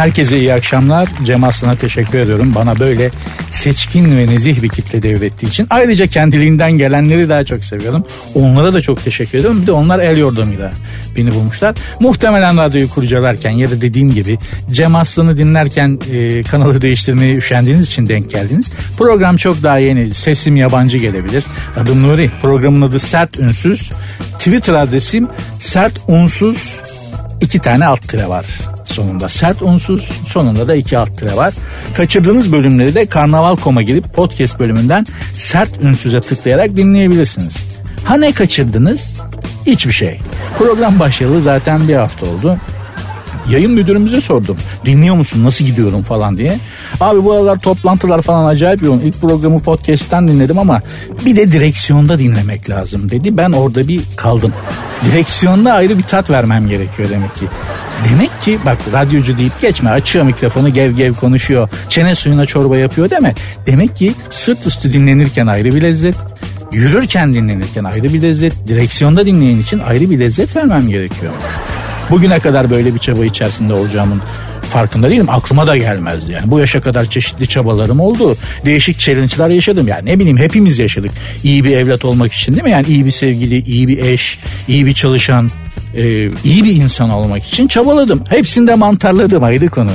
Herkese iyi akşamlar. Cem Aslan'a teşekkür ediyorum. Bana böyle seçkin ve nezih bir kitle devrettiği için. Ayrıca kendiliğinden gelenleri daha çok seviyorum. Onlara da çok teşekkür ediyorum. Bir de onlar el yordamıyla beni bulmuşlar. Muhtemelen radyoyu kurcalarken ya da dediğim gibi Cem Aslan'ı dinlerken e, kanalı değiştirmeye üşendiğiniz için denk geldiniz. Program çok daha yeni. Sesim yabancı gelebilir. Adım Nuri. Programın adı Sert Ünsüz. Twitter adresim sert unsuz iki tane alt tire var sonunda. Sert unsuz sonunda da iki alt tire var. Kaçırdığınız bölümleri de Karnaval.com'a girip podcast bölümünden sert ünsüze tıklayarak dinleyebilirsiniz. Ha ne kaçırdınız? Hiçbir şey. Program başlayalı zaten bir hafta oldu. Yayın müdürümüze sordum. Dinliyor musun nasıl gidiyorum falan diye. Abi bu aralar toplantılar falan acayip yoğun. İlk programı podcast'ten dinledim ama bir de direksiyonda dinlemek lazım dedi. Ben orada bir kaldım. Direksiyonda ayrı bir tat vermem gerekiyor demek ki. Demek ki bak radyocu deyip geçme açıyor mikrofonu gev gev konuşuyor. Çene suyuna çorba yapıyor deme. Demek ki sırt üstü dinlenirken ayrı bir lezzet. Yürürken dinlenirken ayrı bir lezzet. Direksiyonda dinleyen için ayrı bir lezzet vermem gerekiyormuş. Bugüne kadar böyle bir çaba içerisinde olacağımın farkında değilim. Aklıma da gelmezdi yani. Bu yaşa kadar çeşitli çabalarım oldu. Değişik challenge'lar yaşadım. Yani ne bileyim hepimiz yaşadık. İyi bir evlat olmak için değil mi? Yani iyi bir sevgili, iyi bir eş, iyi bir çalışan, e, iyi bir insan olmak için çabaladım. Hepsinde mantarladım ayrı konu.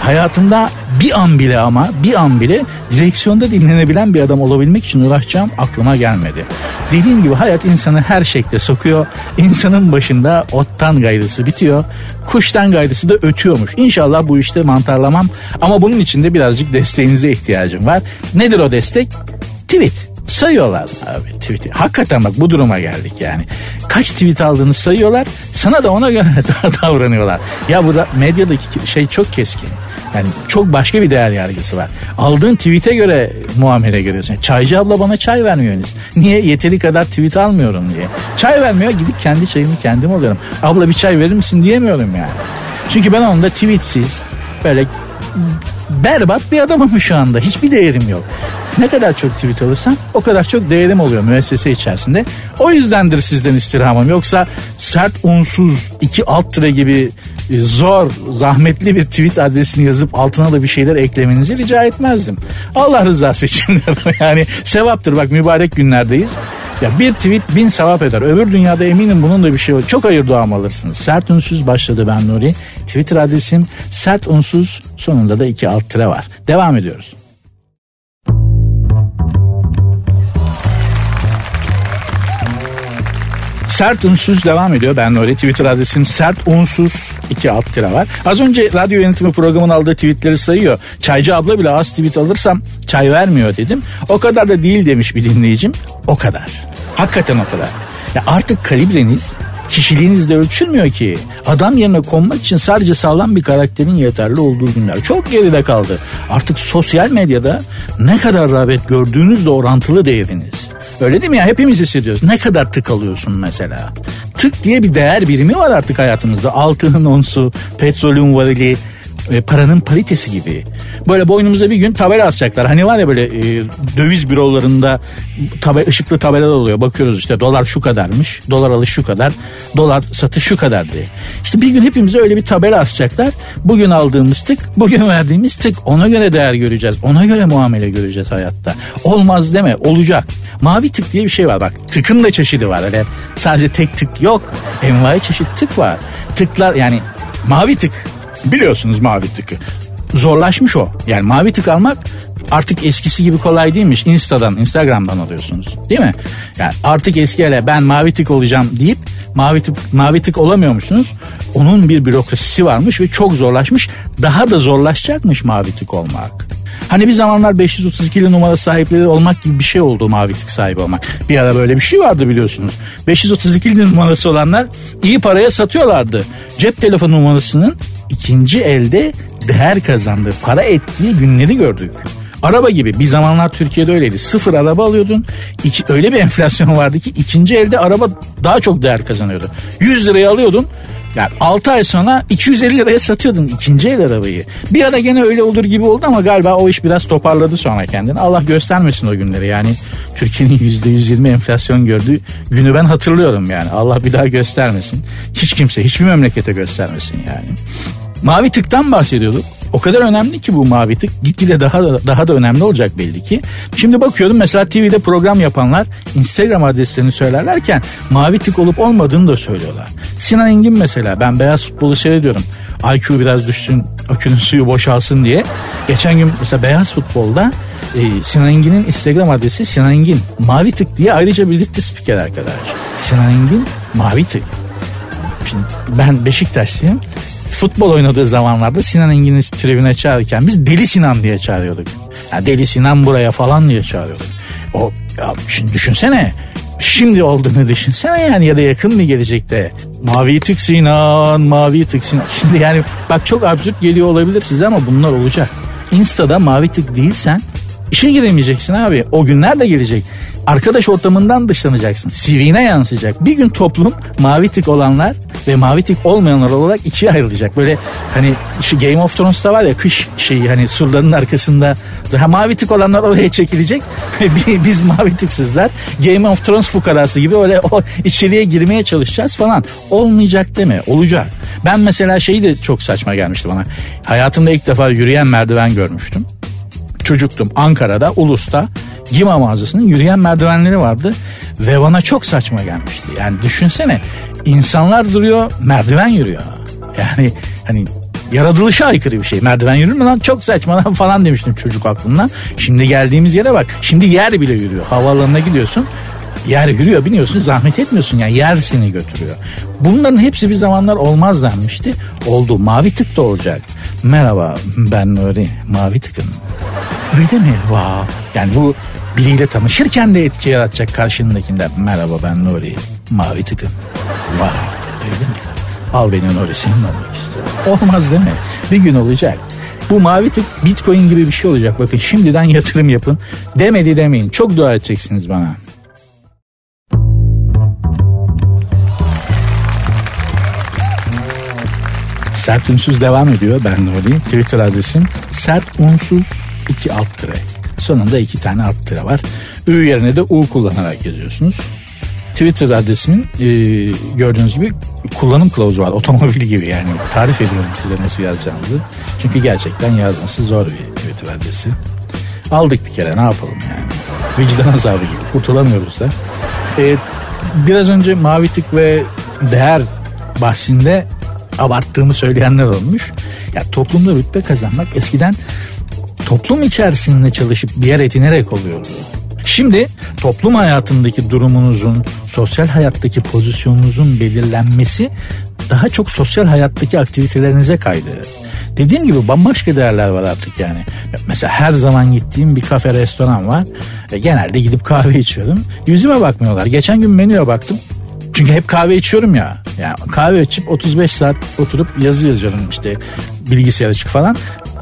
Hayatımda bir an bile ama bir an bile direksiyonda dinlenebilen bir adam olabilmek için uğraşacağım aklıma gelmedi. Dediğim gibi hayat insanı her şekilde sokuyor. İnsanın başında ottan gayrısı bitiyor. Kuştan gayrısı da ötüyormuş. İnşallah bu işte mantarlamam. Ama bunun için de birazcık desteğinize ihtiyacım var. Nedir o destek? Tweet sayıyorlar abi tweet'i. Hakikaten bak bu duruma geldik yani. Kaç tweet aldığını sayıyorlar. Sana da ona göre davranıyorlar. Ya bu da medyadaki şey çok keskin. Yani çok başka bir değer yargısı var. Aldığın tweet'e göre muamele görüyorsun. Çaycı abla bana çay vermiyorsunuz. Niye? Yeteri kadar tweet almıyorum diye. Çay vermiyor gidip kendi çayımı kendim alıyorum. Abla bir çay verir misin diyemiyorum yani. Çünkü ben onda tweetsiz böyle berbat bir adamım şu anda. Hiçbir değerim yok. Ne kadar çok tweet alırsam o kadar çok değerim oluyor müessese içerisinde. O yüzdendir sizden istirhamım. Yoksa sert unsuz iki alt tire gibi e, zor, zahmetli bir tweet adresini yazıp altına da bir şeyler eklemenizi rica etmezdim. Allah rızası için yani sevaptır bak mübarek günlerdeyiz. Ya bir tweet bin sevap eder. Öbür dünyada eminim bunun da bir şey var. Çok hayır duam alırsınız. Sert unsuz başladı ben Nuri. Twitter adresim sert unsuz sonunda da iki alt tire var. Devam ediyoruz. Sert unsuz devam ediyor. Ben öyle Twitter adresim sert unsuz iki alt tira var. Az önce radyo yönetimi programının aldığı tweetleri sayıyor. Çaycı abla bile az tweet alırsam çay vermiyor dedim. O kadar da değil demiş bir dinleyicim. O kadar. Hakikaten o kadar. Ya artık kalibreniz kişiliğinizle ölçülmüyor ki. Adam yerine konmak için sadece sağlam bir karakterin yeterli olduğu günler çok geride kaldı. Artık sosyal medyada ne kadar rağbet gördüğünüzle orantılı değeriniz. Öyle değil mi ya? Hepimiz hissediyoruz. Ne kadar tık alıyorsun mesela? Tık diye bir değer birimi var artık hayatımızda. Altının onsu, petrolün varili, e, paranın paritesi gibi. Böyle boynumuza bir gün tabela asacaklar. Hani var ya böyle e, döviz bürolarında tabe, ışıklı tabelalar oluyor. Bakıyoruz işte dolar şu kadarmış. Dolar alış şu kadar. Dolar satış şu kadar diye. İşte bir gün hepimize öyle bir tabela asacaklar. Bugün aldığımız tık, bugün verdiğimiz tık. Ona göre değer göreceğiz. Ona göre muamele göreceğiz hayatta. Olmaz deme olacak. Mavi tık diye bir şey var bak. Tıkın da çeşidi var. Öyle sadece tek tık yok. Envai çeşit tık var. Tıklar yani mavi tık biliyorsunuz mavi tıkı. Zorlaşmış o. Yani mavi tık almak artık eskisi gibi kolay değilmiş. Insta'dan, Instagram'dan alıyorsunuz. Değil mi? Yani artık eski hele ben mavi tık olacağım deyip mavi tık mavi tık olamıyormuşsunuz. Onun bir bürokrasisi varmış ve çok zorlaşmış. Daha da zorlaşacakmış mavi tık olmak. Hani bir zamanlar 532'li numara sahipleri olmak gibi bir şey oldu mavi tık sahibi olmak. Bir ara böyle bir şey vardı biliyorsunuz. 532'li numarası olanlar iyi paraya satıyorlardı. Cep telefonu numarasının ikinci elde değer kazandığı, para ettiği günleri gördük. Araba gibi bir zamanlar Türkiye'de öyleydi. Sıfır araba alıyordun. İki, öyle bir enflasyon vardı ki ikinci elde araba daha çok değer kazanıyordu. 100 liraya alıyordun. Yani 6 ay sonra 250 liraya satıyordun ikinci el arabayı. Bir ara gene öyle olur gibi oldu ama galiba o iş biraz toparladı sonra kendini. Allah göstermesin o günleri yani. Türkiye'nin %120 enflasyon gördüğü günü ben hatırlıyorum yani. Allah bir daha göstermesin. Hiç kimse hiçbir memlekete göstermesin yani. Mavi tıktan bahsediyorduk. O kadar önemli ki bu mavi tık. Gitgide daha da, daha da önemli olacak belli ki. Şimdi bakıyordum mesela TV'de program yapanlar Instagram adreslerini söylerlerken mavi tık olup olmadığını da söylüyorlar. Sinan Engin mesela ben beyaz futbolu seyrediyorum. IQ biraz düşsün, akünün suyu boşalsın diye. Geçen gün mesela beyaz futbolda e, Sinan Engin'in Instagram adresi Sinan Engin. Mavi tık diye ayrıca birlikte spiker arkadaş. Sinan Engin mavi tık. Şimdi ben Beşiktaşlıyım futbol oynadığı zamanlarda Sinan Engin'i tribüne çağırırken biz Deli Sinan diye çağırıyorduk. Yani Deli Sinan buraya falan diye çağırıyorduk. O ya şimdi düşünsene şimdi olduğunu düşünsene yani ya da yakın bir gelecekte. Mavi tık Sinan, mavi tık Sinan. Şimdi yani bak çok absürt geliyor olabilir size ama bunlar olacak. Insta'da mavi tık değilsen işe giremeyeceksin abi. O günler de gelecek. Arkadaş ortamından dışlanacaksın. CV'ne yansıyacak. Bir gün toplum mavi tık olanlar ve mavi tik olmayanlar olarak ikiye ayrılacak. Böyle hani şu Game of Thrones'ta var ya kış şeyi hani surların arkasında daha mavi tik olanlar oraya çekilecek. Biz mavi tiksizler Game of Thrones fukarası gibi öyle o içeriye girmeye çalışacağız falan. Olmayacak deme olacak. Ben mesela şeyi de çok saçma gelmişti bana. Hayatımda ilk defa yürüyen merdiven görmüştüm. Çocuktum Ankara'da Ulus'ta Gima mağazasının yürüyen merdivenleri vardı ve bana çok saçma gelmişti. Yani düşünsene insanlar duruyor merdiven yürüyor. Yani hani yaratılışa aykırı bir şey. Merdiven yürür mü lan çok saçma lan falan demiştim çocuk aklımdan. Şimdi geldiğimiz yere bak. Şimdi yer bile yürüyor. Havaalanına gidiyorsun. Yer yürüyor biniyorsun zahmet etmiyorsun yani yer seni götürüyor. Bunların hepsi bir zamanlar olmaz denmişti. Oldu mavi tık da olacak. Merhaba ben Nuri mavi tıkım. Öyle mi? Wow. Yani bu biriyle tanışırken de etki yaratacak karşındakinde. Merhaba ben Nuri. Mavi tıkım. Wow. Öyle mi? Al beni Nuri senin olmak istiyorum. Olmaz değil mi? Bir gün olacak. Bu mavi tık bitcoin gibi bir şey olacak. Bakın şimdiden yatırım yapın. Demedi demeyin. Çok dua edeceksiniz bana. Sert Unsuz devam ediyor. Ben Nuri. Twitter adresim sert unsuz 2 alt tire. Sonunda iki tane alt tire var. Ü yerine de U kullanarak yazıyorsunuz. Twitter adresimin e, gördüğünüz gibi kullanım kılavuzu var. Otomobil gibi yani. Tarif ediyorum size nasıl yazacağınızı. Çünkü gerçekten yazması zor bir Twitter adresi. Aldık bir kere ne yapalım yani. Vicdan azabı gibi kurtulamıyoruz da. E, biraz önce mavi tık ve değer bahsinde abarttığımı söyleyenler olmuş. Ya toplumda rütbe kazanmak eskiden toplum içerisinde çalışıp bir yer edinerek oluyordu. Şimdi toplum hayatındaki durumunuzun, sosyal hayattaki pozisyonunuzun belirlenmesi daha çok sosyal hayattaki aktivitelerinize kaydı. Dediğim gibi bambaşka değerler var artık yani. Mesela her zaman gittiğim bir kafe restoran var. E, genelde gidip kahve içiyorum. Yüzüme bakmıyorlar. Geçen gün menüye baktım. Çünkü hep kahve içiyorum ya. Yani kahve içip 35 saat oturup yazı yazıyorum işte bilgisayar açık falan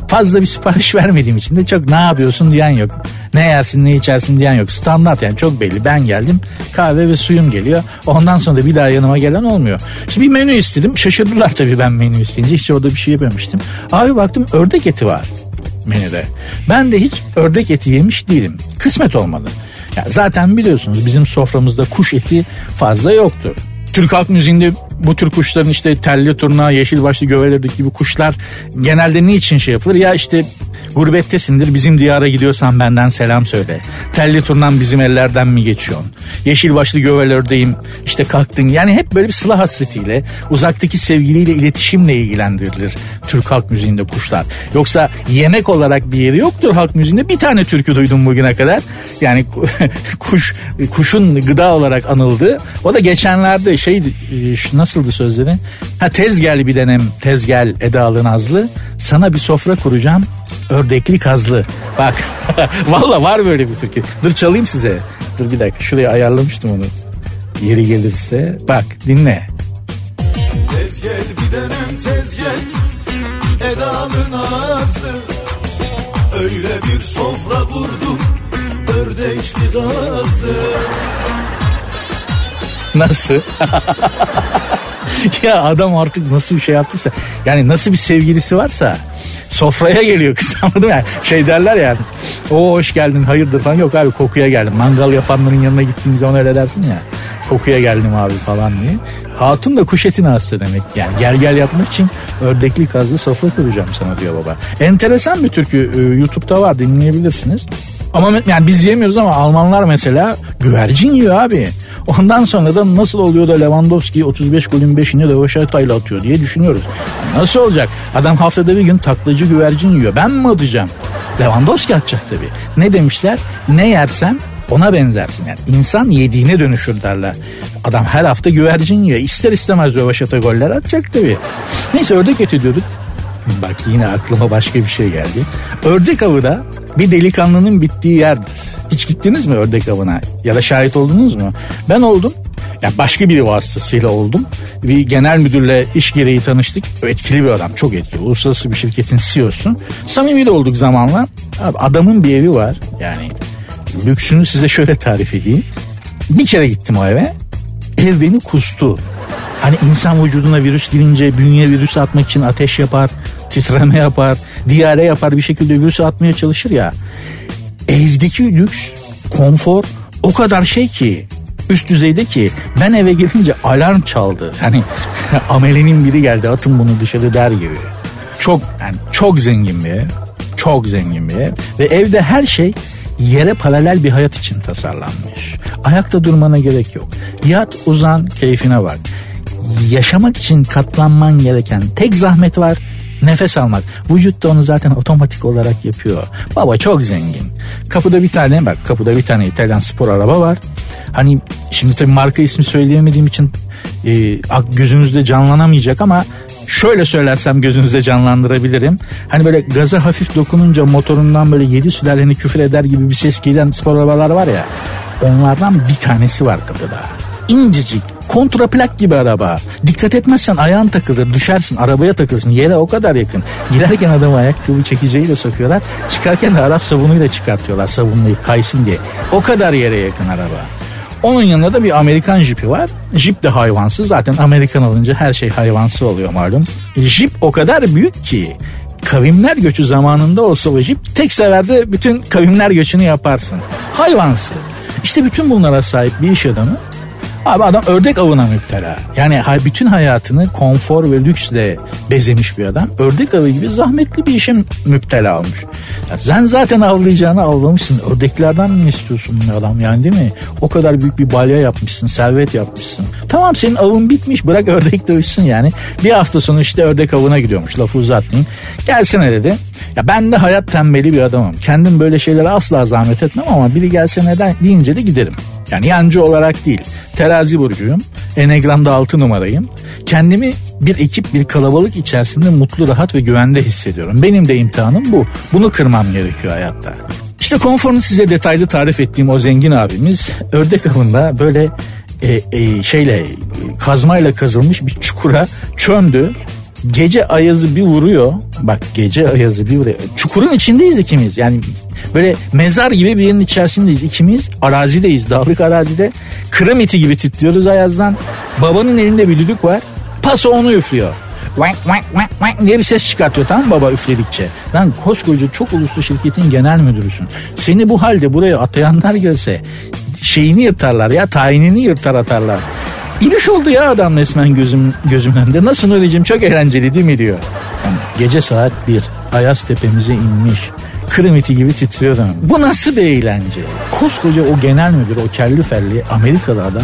fazla bir sipariş vermediğim için de çok ne yapıyorsun diyen yok. Ne yersin ne içersin diyen yok. Standart yani çok belli. Ben geldim kahve ve suyum geliyor. Ondan sonra da bir daha yanıma gelen olmuyor. Şimdi bir menü istedim. Şaşırdılar tabii ben menü isteyince. Hiç orada bir şey yememiştim. Abi baktım ördek eti var menüde. Ben de hiç ördek eti yemiş değilim. Kısmet olmadı. Ya zaten biliyorsunuz bizim soframızda kuş eti fazla yoktur. Türk halk müziğinde bu tür kuşların işte telli turna, yeşil başlı göveleri gibi kuşlar genelde niçin şey yapılır? Ya işte gurbettesindir bizim diyara gidiyorsan benden selam söyle. Telli turnan bizim ellerden mi geçiyorsun? Yeşil başlı gövelerdeyim işte kalktın. Yani hep böyle bir sıla hasretiyle uzaktaki sevgiliyle iletişimle ilgilendirilir Türk halk müziğinde kuşlar. Yoksa yemek olarak bir yeri yoktur halk müziğinde. Bir tane türkü duydum bugüne kadar. Yani kuş kuşun gıda olarak anıldığı. O da geçenlerde şey nasıldı sözleri? Ha tez gel bir denem tez gel edalı nazlı. Sana bir sofra kuracağım ördekli kazlı. Bak valla var böyle bir türkü. Dur çalayım size. Dur bir dakika şuraya ayarlamıştım onu. Yeri gelirse bak dinle. Tez gel bir denem tez gel edalı nazlı. Öyle bir sofra kurdum ördekli kazlı. Nasıl? ya adam artık nasıl bir şey yaptıysa yani nasıl bir sevgilisi varsa sofraya geliyor kız anladın mı? Yani şey derler yani o hoş geldin hayırdır falan yok abi kokuya geldim. Mangal yapanların yanına gittiğin zaman öyle dersin ya. kokuya geldim abi falan diye. Hatun da kuş etine hasta demek. Yani gel gel yapmak için ördekli kazlı sofra kuracağım sana diyor baba. Enteresan bir türkü e, YouTube'da var dinleyebilirsiniz. Ama yani biz yemiyoruz ama Almanlar mesela güvercin yiyor abi. Ondan sonra da nasıl oluyor da Lewandowski 35 golün 5'ini Röveşata'yla atıyor diye düşünüyoruz. Nasıl olacak? Adam haftada bir gün taklacı güvercin yiyor. Ben mi atacağım? Lewandowski atacak tabii. Ne demişler? Ne yersen ona benzersin yani. insan yediğine dönüşür derler. Adam her hafta güvercin yiyor. İster istemez rövaşata goller atacak tabii. Neyse ördek eti diyorduk. Bak yine aklıma başka bir şey geldi. Ördek avı da bir delikanlının bittiği yerdir. Hiç gittiniz mi ördek avına ya da şahit oldunuz mu? Ben oldum. Ya başka biri vasıtasıyla oldum. Bir genel müdürle iş gereği tanıştık. Etkili bir adam, çok etkili. Uluslararası bir şirketin CEO'su. Samimi de olduk zamanla. Abi adamın bir evi var. Yani lüksünü size şöyle tarif edeyim. Bir kere gittim o eve. Ev beni kustu. Hani insan vücuduna virüs girince bünye virüs atmak için ateş yapar, titreme yapar, diyare yapar bir şekilde virüsü atmaya çalışır ya. Evdeki lüks, konfor o kadar şey ki üst düzeyde ki ben eve gelince alarm çaldı. Hani amelenin biri geldi atın bunu dışarı der gibi. Çok yani çok zengin bir ev. Çok zengin bir ev. Ve evde her şey yere paralel bir hayat için tasarlanmış. Ayakta durmana gerek yok. Yat uzan keyfine bak. Yaşamak için katlanman gereken tek zahmet var nefes almak. Vücut da onu zaten otomatik olarak yapıyor. Baba çok zengin. Kapıda bir tane bak kapıda bir tane İtalyan spor araba var. Hani şimdi tabii marka ismi söyleyemediğim için e, gözünüzde canlanamayacak ama şöyle söylersem gözünüze canlandırabilirim. Hani böyle gaza hafif dokununca motorundan böyle yedi sülaleni küfür eder gibi bir ses gelen spor arabalar var ya. Onlardan bir tanesi var kapıda. İncecik kontraplak gibi araba. Dikkat etmezsen ayağın takılır düşersin arabaya takılsın yere o kadar yakın. Girerken adamı ayakkabı çekeceğiyle sokuyorlar. Çıkarken de Arap sabunuyla çıkartıyorlar sabunlayıp kaysın diye. O kadar yere yakın araba. Onun yanında da bir Amerikan jipi var. Jip de hayvansız. Zaten Amerikan alınca her şey hayvansı oluyor malum. Jip o kadar büyük ki kavimler göçü zamanında olsa o jip tek seferde bütün kavimler göçünü yaparsın. Hayvansı. İşte bütün bunlara sahip bir iş adamı Abi adam ördek avına müptela. Yani bütün hayatını konfor ve lüksle bezemiş bir adam. Ördek avı gibi zahmetli bir işe müptela olmuş. Ya sen zaten avlayacağını avlamışsın. Ördeklerden mi istiyorsun bu adam yani değil mi? O kadar büyük bir balya yapmışsın, servet yapmışsın. Tamam senin avın bitmiş bırak ördek dövüşsün yani. Bir hafta sonu işte ördek avına gidiyormuş lafı uzatmayayım. Gelsene dedi. Ya ben de hayat tembeli bir adamım. Kendim böyle şeylere asla zahmet etmem ama biri gelse neden deyince de giderim. Yani yancı olarak değil. Terazi burcuyum. Enegram'da 6 numarayım. Kendimi bir ekip bir kalabalık içerisinde mutlu rahat ve güvende hissediyorum. Benim de imtihanım bu. Bunu kırmam gerekiyor hayatta. İşte konforunu size detaylı tarif ettiğim o zengin abimiz ördek avında böyle e, e, şeyle kazmayla kazılmış bir çukura çömdü. Gece ayazı bir vuruyor. Bak gece ayazı bir vuruyor. Çukurun içindeyiz ikimiz. Yani Böyle mezar gibi bir yerin içerisindeyiz ikimiz. Arazideyiz dağlık arazide. Kırım iti gibi titriyoruz ayazdan. Babanın elinde bir düdük var. Paso onu üflüyor. Wank wank wank wank diye bir ses çıkartıyor tamam mı baba üfledikçe. Lan koskoca çok uluslu şirketin genel müdürüsün. Seni bu halde buraya atayanlar gelse şeyini yırtarlar ya tayinini yırtar atarlar. İliş oldu ya adam resmen gözüm, gözümün önünde. Nasıl Nuri'cim çok eğlenceli değil mi diyor. Yani gece saat bir Ayaz tepemize inmiş. Kırım iti gibi titriyordum. Bu nasıl bir eğlence? Koskoca o genel müdür, o kelli felli Amerikalı adam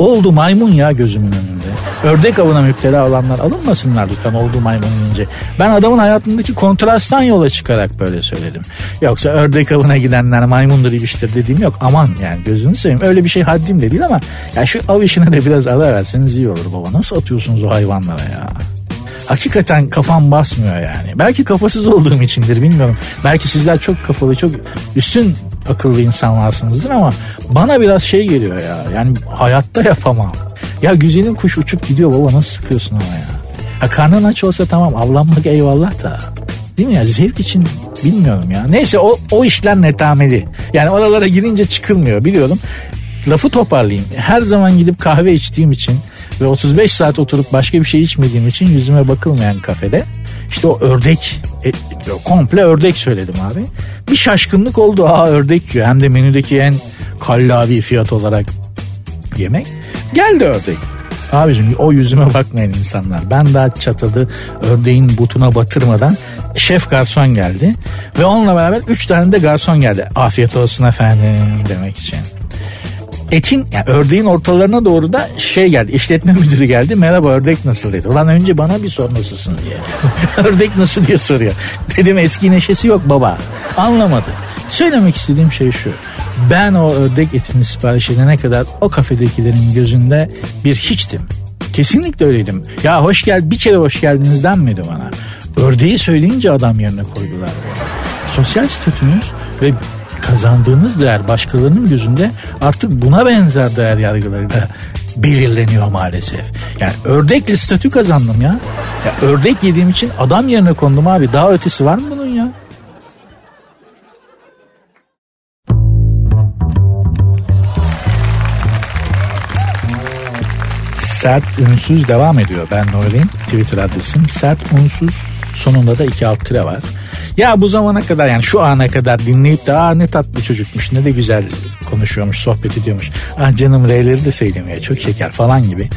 oldu maymun ya gözümün önünde. Ördek avına müptela olanlar alınmasınlar lütfen oldu maymun önce. Ben adamın hayatındaki kontrasttan yola çıkarak böyle söyledim. Yoksa ördek avına gidenler maymundur ibiştir dediğim yok. Aman yani gözünü seveyim öyle bir şey haddim de değil ama ya şu av işine de biraz ara verseniz iyi olur baba. Nasıl atıyorsunuz o hayvanlara ya? hakikaten kafam basmıyor yani. Belki kafasız olduğum içindir bilmiyorum. Belki sizler çok kafalı çok üstün akıllı insanlarsınızdır ama bana biraz şey geliyor ya. Yani hayatta yapamam. Ya güzelim kuş uçup gidiyor baba nasıl sıkıyorsun ama ya. Ha karnın aç olsa tamam avlanmak eyvallah da. Değil mi ya zevk için bilmiyorum ya. Neyse o, o işler netameli. Yani oralara girince çıkılmıyor biliyorum. Lafı toparlayayım. Her zaman gidip kahve içtiğim için ve 35 saat oturup başka bir şey içmediğim için yüzüme bakılmayan kafede işte o ördek e, komple ördek söyledim abi. Bir şaşkınlık oldu. Aa ördek yiyor. Hem de menüdeki en kallavi fiyat olarak yemek. Geldi ördek. Abicim o yüzüme bakmayın insanlar. Ben daha çatalı ördeğin butuna batırmadan şef garson geldi. Ve onunla beraber üç tane de garson geldi. Afiyet olsun efendim demek için. Etin yani ördeğin ortalarına doğru da şey geldi işletme müdürü geldi merhaba ördek nasıl dedi. Ulan önce bana bir sor nasılsın diye. ördek nasıl diye soruyor. Dedim eski neşesi yok baba. Anlamadı. Söylemek istediğim şey şu. Ben o ördek etini sipariş edene kadar o kafedekilerin gözünde bir hiçtim. Kesinlikle öyleydim. Ya hoş gel bir kere hoş geldiniz denmedi bana. Ördeği söyleyince adam yerine koydular. Sosyal statünüz ve kazandığınız değer başkalarının gözünde artık buna benzer değer yargılarıyla belirleniyor maalesef. Yani ördekli statü kazandım ya. ya. Ördek yediğim için adam yerine kondum abi. Daha ötesi var mı bunun ya? Sert Ünsüz devam ediyor. Ben Nuri'nin Twitter adresim. Sert Unsuz sonunda da iki alt tire var. Ya bu zamana kadar yani şu ana kadar dinleyip de aa ne tatlı çocukmuş ne de güzel konuşuyormuş sohbet ediyormuş. Ah canım R'leri de söylemiyor çok şeker falan gibi.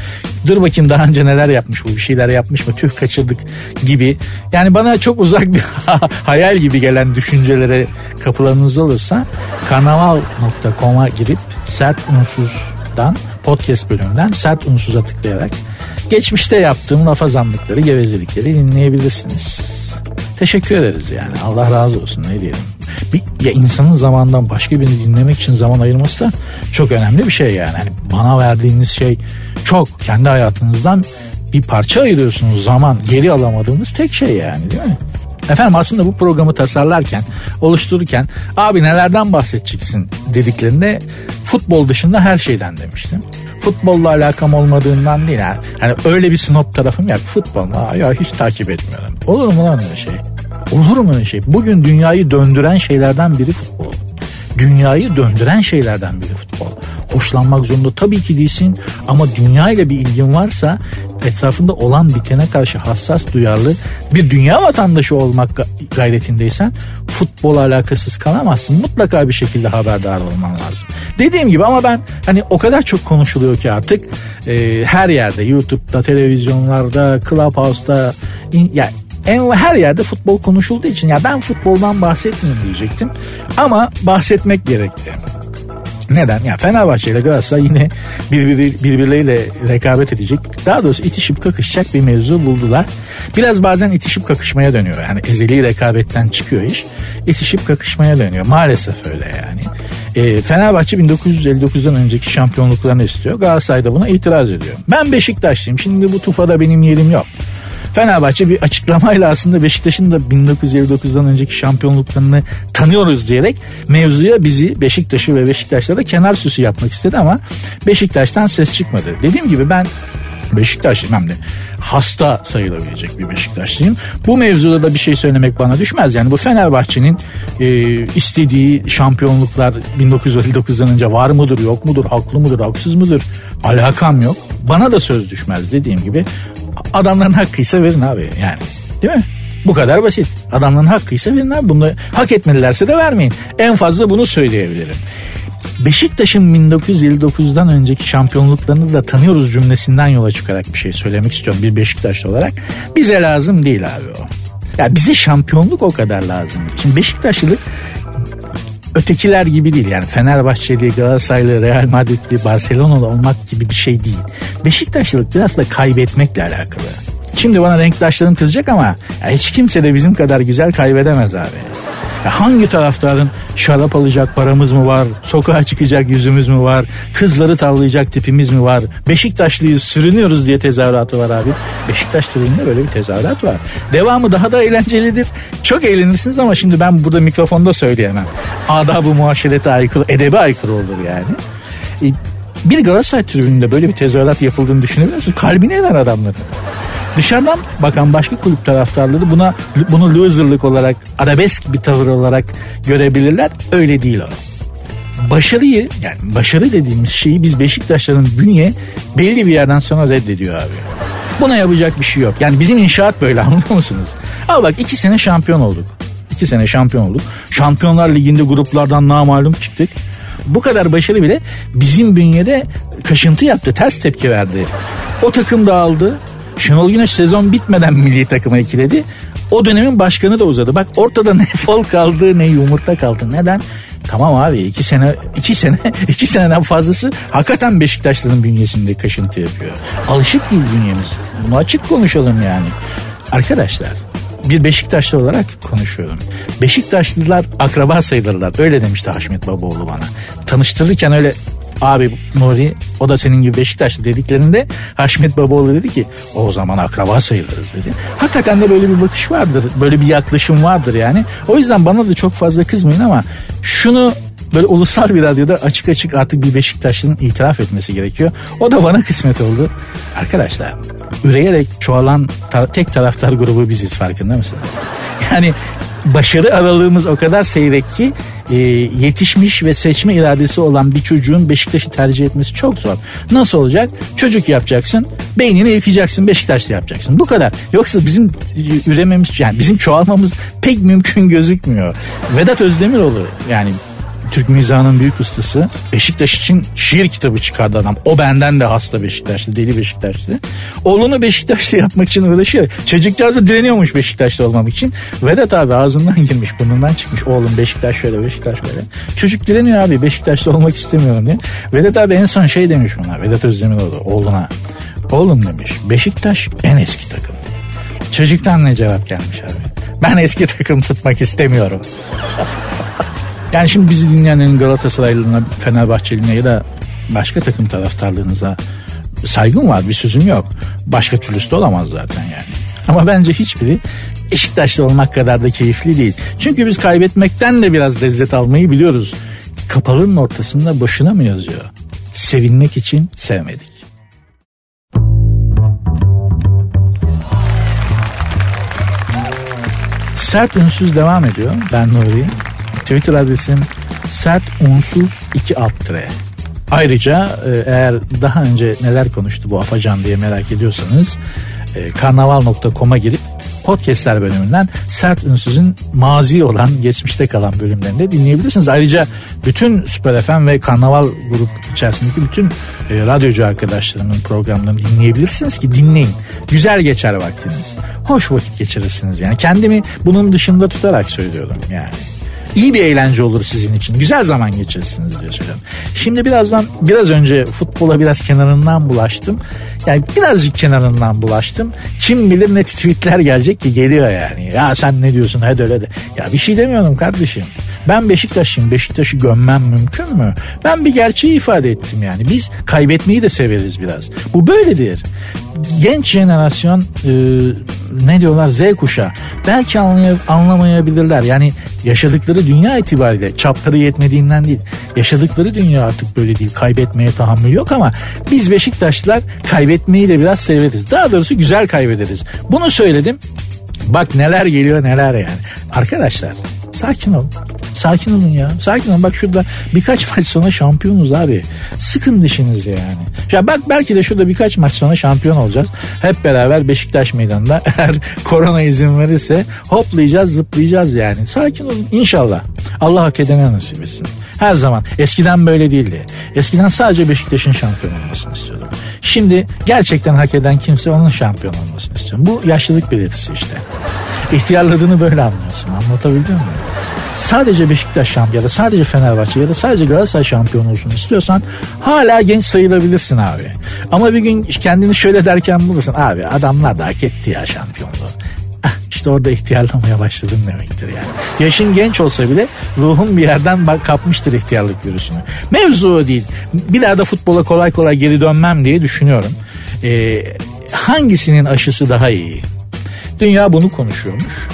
Dur bakayım daha önce neler yapmış bu bir şeyler yapmış mı tüh kaçırdık gibi. Yani bana çok uzak bir hayal gibi gelen düşüncelere kapılarınız olursa kanaval.com'a girip sert unsuzdan podcast bölümünden sert unsuza tıklayarak geçmişte yaptığım lafazanlıkları gevezelikleri dinleyebilirsiniz. Teşekkür ederiz yani. Allah razı olsun ne diyelim. Bir, ya insanın zamandan başka birini dinlemek için zaman ayırması da çok önemli bir şey yani. yani. Bana verdiğiniz şey çok. Kendi hayatınızdan bir parça ayırıyorsunuz zaman. Geri alamadığınız tek şey yani değil mi? Efendim aslında bu programı tasarlarken, oluştururken abi nelerden bahsedeceksin dediklerinde futbol dışında her şeyden demiştim. Futbolla alakam olmadığından değil. Yani, hani öyle bir snob tarafım yok. Futbol mu? Ya hiç takip etmiyorum. Olur mu lan öyle şey? Olur mu öyle şey? Bugün dünyayı döndüren şeylerden biri futbol. Dünyayı döndüren şeylerden biri futbol. Hoşlanmak zorunda tabii ki değilsin ama dünya ile bir ilgin varsa etrafında olan bitene karşı hassas duyarlı bir dünya vatandaşı olmak gayretindeysen futbol alakasız kalamazsın. Mutlaka bir şekilde haberdar olman lazım. Dediğim gibi ama ben hani o kadar çok konuşuluyor ki artık e, her yerde YouTube'da, televizyonlarda, Clubhouse'da in, yani en her yerde futbol konuşulduğu için ya ben futboldan bahsetmeyeyim diyecektim. Ama bahsetmek gerekti. Neden? Ya Fenerbahçe ile Galatasaray yine birbiri, birbirleriyle rekabet edecek. Daha doğrusu itişip kakışacak bir mevzu buldular. Biraz bazen itişip kakışmaya dönüyor. Yani ezeli rekabetten çıkıyor iş. İtişip kakışmaya dönüyor. Maalesef öyle yani. E, Fenerbahçe 1959'dan önceki şampiyonluklarını istiyor. Galatasaray da buna itiraz ediyor. Ben Beşiktaşlıyım. Şimdi bu tufada benim yerim yok. Fenerbahçe bir açıklamayla aslında Beşiktaş'ın da 1959'dan önceki şampiyonluklarını tanıyoruz diyerek mevzuya bizi Beşiktaş'ı ve Beşiktaş'ta kenar süsü yapmak istedi ama Beşiktaş'tan ses çıkmadı. Dediğim gibi ben Beşiktaşlıyım hem de hasta sayılabilecek bir Beşiktaşlıyım. Bu mevzuda da bir şey söylemek bana düşmez. Yani bu Fenerbahçe'nin e, istediği şampiyonluklar 1959'dan önce var mıdır yok mudur haklı mıdır haksız mıdır alakam yok. Bana da söz düşmez dediğim gibi adamların hakkıysa verin abi yani değil mi? Bu kadar basit. Adamların hakkıysa verin abi. Bunu hak etmelilerse de vermeyin. En fazla bunu söyleyebilirim. Beşiktaş'ın 1959'dan önceki şampiyonluklarını da tanıyoruz cümlesinden yola çıkarak bir şey söylemek istiyorum bir Beşiktaşlı olarak. Bize lazım değil abi o. Ya bize şampiyonluk o kadar lazım. Şimdi Beşiktaşlılık ötekiler gibi değil. Yani Fenerbahçeli, Galatasaraylı, Real Madridli, Barcelona'lı olmak gibi bir şey değil. Beşiktaşlılık biraz da kaybetmekle alakalı. Şimdi bana renktaşlarım kızacak ama hiç kimse de bizim kadar güzel kaybedemez abi. Ya hangi taraftarın şarap alacak paramız mı var? Sokağa çıkacak yüzümüz mü var? Kızları tavlayacak tipimiz mi var? Beşiktaşlıyız sürünüyoruz diye tezahüratı var abi. Beşiktaş tribünde böyle bir tezahürat var. Devamı daha da eğlencelidir. Çok eğlenirsiniz ama şimdi ben burada mikrofonda söyleyemem. Adab-ı muaşerete aykırı, edebe aykırı olur yani. E, bir Galatasaray tribününde böyle bir tezahürat yapıldığını düşünebiliyor musun? Kalbine iner adamların. Dışarıdan bakan başka kulüp taraftarları buna bunu loserlık olarak, arabesk bir tavır olarak görebilirler. Öyle değil o. Başarıyı yani başarı dediğimiz şeyi biz Beşiktaşların bünye belli bir yerden sonra reddediyor abi. Buna yapacak bir şey yok. Yani bizim inşaat böyle anlıyor musunuz? Al bak iki sene şampiyon olduk. İki sene şampiyon olduk. Şampiyonlar Ligi'nde gruplardan namalum çıktık bu kadar başarı bile bizim bünyede kaşıntı yaptı. Ters tepki verdi. O takım dağıldı. Şenol Güneş sezon bitmeden milli takıma ikiledi. O dönemin başkanı da uzadı. Bak ortada ne fol kaldı ne yumurta kaldı. Neden? Tamam abi iki sene iki sene iki seneden fazlası hakikaten Beşiktaşlı'nın bünyesinde kaşıntı yapıyor. Alışık değil bünyemiz. Bunu açık konuşalım yani. Arkadaşlar bir Beşiktaşlı olarak konuşuyorum. Beşiktaşlılar akraba sayılırlar. Öyle demişti Haşmet Babaoğlu bana. Tanıştırırken öyle abi Nuri o da senin gibi Beşiktaşlı dediklerinde Haşmet Babaoğlu dedi ki o zaman akraba sayılırız dedi. Hakikaten de böyle bir bakış vardır. Böyle bir yaklaşım vardır yani. O yüzden bana da çok fazla kızmayın ama şunu böyle ulusal bir radyoda açık açık artık bir Beşiktaşlı'nın itiraf etmesi gerekiyor. O da bana kısmet oldu. Arkadaşlar üreyerek çoğalan ta- tek taraftar grubu biziz farkında mısınız? Yani başarı aralığımız o kadar seyrek ki e, yetişmiş ve seçme iradesi olan bir çocuğun Beşiktaş'ı tercih etmesi çok zor. Nasıl olacak? Çocuk yapacaksın, beynini yıkacaksın, Beşiktaş'ta yapacaksın. Bu kadar. Yoksa bizim ürememiz yani bizim çoğalmamız pek mümkün gözükmüyor. Vedat Özdemiroğlu yani Türk mizahının büyük ustası. Beşiktaş için şiir kitabı çıkardı adam. O benden de hasta Beşiktaşlı, deli Beşiktaşlı. Oğlunu Beşiktaşlı yapmak için uğraşıyor. Çocukcağız da direniyormuş Beşiktaşlı olmam için. Vedat abi ağzından girmiş, burnundan çıkmış. Oğlum Beşiktaş şöyle, Beşiktaş böyle. Çocuk direniyor abi Beşiktaşlı olmak istemiyorum diye. Vedat abi en son şey demiş buna. Vedat Özdemiroğlu oğluna. Oğlum demiş Beşiktaş en eski takım. Çocuktan ne cevap gelmiş abi? Ben eski takım tutmak istemiyorum. Yani şimdi bizi dinleyenlerin Galatasaraylılığına, Fenerbahçeliğine ya da başka takım taraftarlığınıza saygım var bir sözüm yok. Başka türlüsü de olamaz zaten yani. Ama bence hiçbiri Beşiktaşlı olmak kadar da keyifli değil. Çünkü biz kaybetmekten de biraz lezzet almayı biliyoruz. Kapalının ortasında boşuna mı yazıyor? Sevinmek için sevmedik. Sert ünsüz devam ediyor. Ben Nuri. Twitter adresim sert unsuz 2 alt tire. Ayrıca e, eğer daha önce neler konuştu bu Afacan diye merak ediyorsanız e, karnaval.com'a girip podcastler bölümünden Sert Ünsüz'ün mazi olan geçmişte kalan bölümlerini de dinleyebilirsiniz. Ayrıca bütün Süper FM ve Karnaval grup içerisindeki bütün e, radyocu arkadaşlarımın programlarını dinleyebilirsiniz ki dinleyin. Güzel geçer vaktiniz. Hoş vakit geçirirsiniz yani. Kendimi bunun dışında tutarak söylüyorum yani iyi bir eğlence olur sizin için. Güzel zaman geçirirsiniz diye söylüyorum. Şimdi birazdan biraz önce futbola biraz kenarından bulaştım. Yani birazcık kenarından bulaştım. Kim bilir ne tweetler gelecek ki geliyor yani. Ya sen ne diyorsun hadi öyle de. Ya bir şey demiyorum kardeşim. Ben Beşiktaş'ım. Beşiktaş'ı gömmem mümkün mü? Ben bir gerçeği ifade ettim yani. Biz kaybetmeyi de severiz biraz. Bu böyledir. Genç jenerasyon e, ne diyorlar Z kuşağı. Belki anlay- anlamayabilirler. Yani yaşadıkları dünya itibariyle çapları yetmediğinden değil. Yaşadıkları dünya artık böyle değil. Kaybetmeye tahammül yok ama biz Beşiktaşlılar kaybetmeyi de biraz severiz. Daha doğrusu güzel kaybederiz. Bunu söyledim. Bak neler geliyor neler yani. Arkadaşlar sakin olun. Sakin olun ya. Sakin olun. Bak şurada birkaç maç sonra şampiyonuz abi. Sıkın dişinizi yani. Ya bak belki de şurada birkaç maç sonra şampiyon olacağız. Hep beraber Beşiktaş meydanında eğer korona izin verirse hoplayacağız zıplayacağız yani. Sakin olun inşallah. Allah hak edene nasip etsin. Her zaman. Eskiden böyle değildi. Eskiden sadece Beşiktaş'ın şampiyon olmasını istiyordum. Şimdi gerçekten hak eden kimse onun şampiyon olmasını istiyorum. Bu yaşlılık belirtisi işte. İhtiyarladığını böyle anlıyorsun. Anlatabildim mi? Sadece Beşiktaş şampiyon ya da sadece Fenerbahçe ya da sadece Galatasaray şampiyon olsun istiyorsan hala genç sayılabilirsin abi. Ama bir gün kendini şöyle derken bulursun abi adamlar da hak etti ya şampiyonluğu. İşte orada ihtiyarlamaya başladın demektir yani. Yaşın genç olsa bile ruhun bir yerden bak kapmıştır ihtiyarlık virüsünü. Mevzu o değil. Bir daha da futbola kolay kolay geri dönmem diye düşünüyorum. Ee, hangisinin aşısı daha iyi? Dünya bunu konuşuyormuş.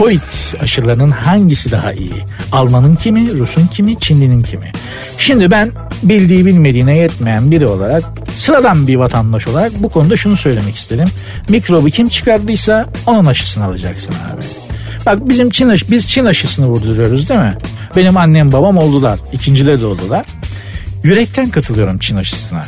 Covid aşılarının hangisi daha iyi? Almanın kimi, Rus'un kimi, Çinli'nin kimi? Şimdi ben bildiği bilmediğine yetmeyen biri olarak sıradan bir vatandaş olarak bu konuda şunu söylemek isterim. Mikrobu kim çıkardıysa onun aşısını alacaksın abi. Bak bizim Çin aşı, biz Çin aşısını vurduruyoruz değil mi? Benim annem babam oldular. ikincileri de oldular. Yürekten katılıyorum Çin aşısına.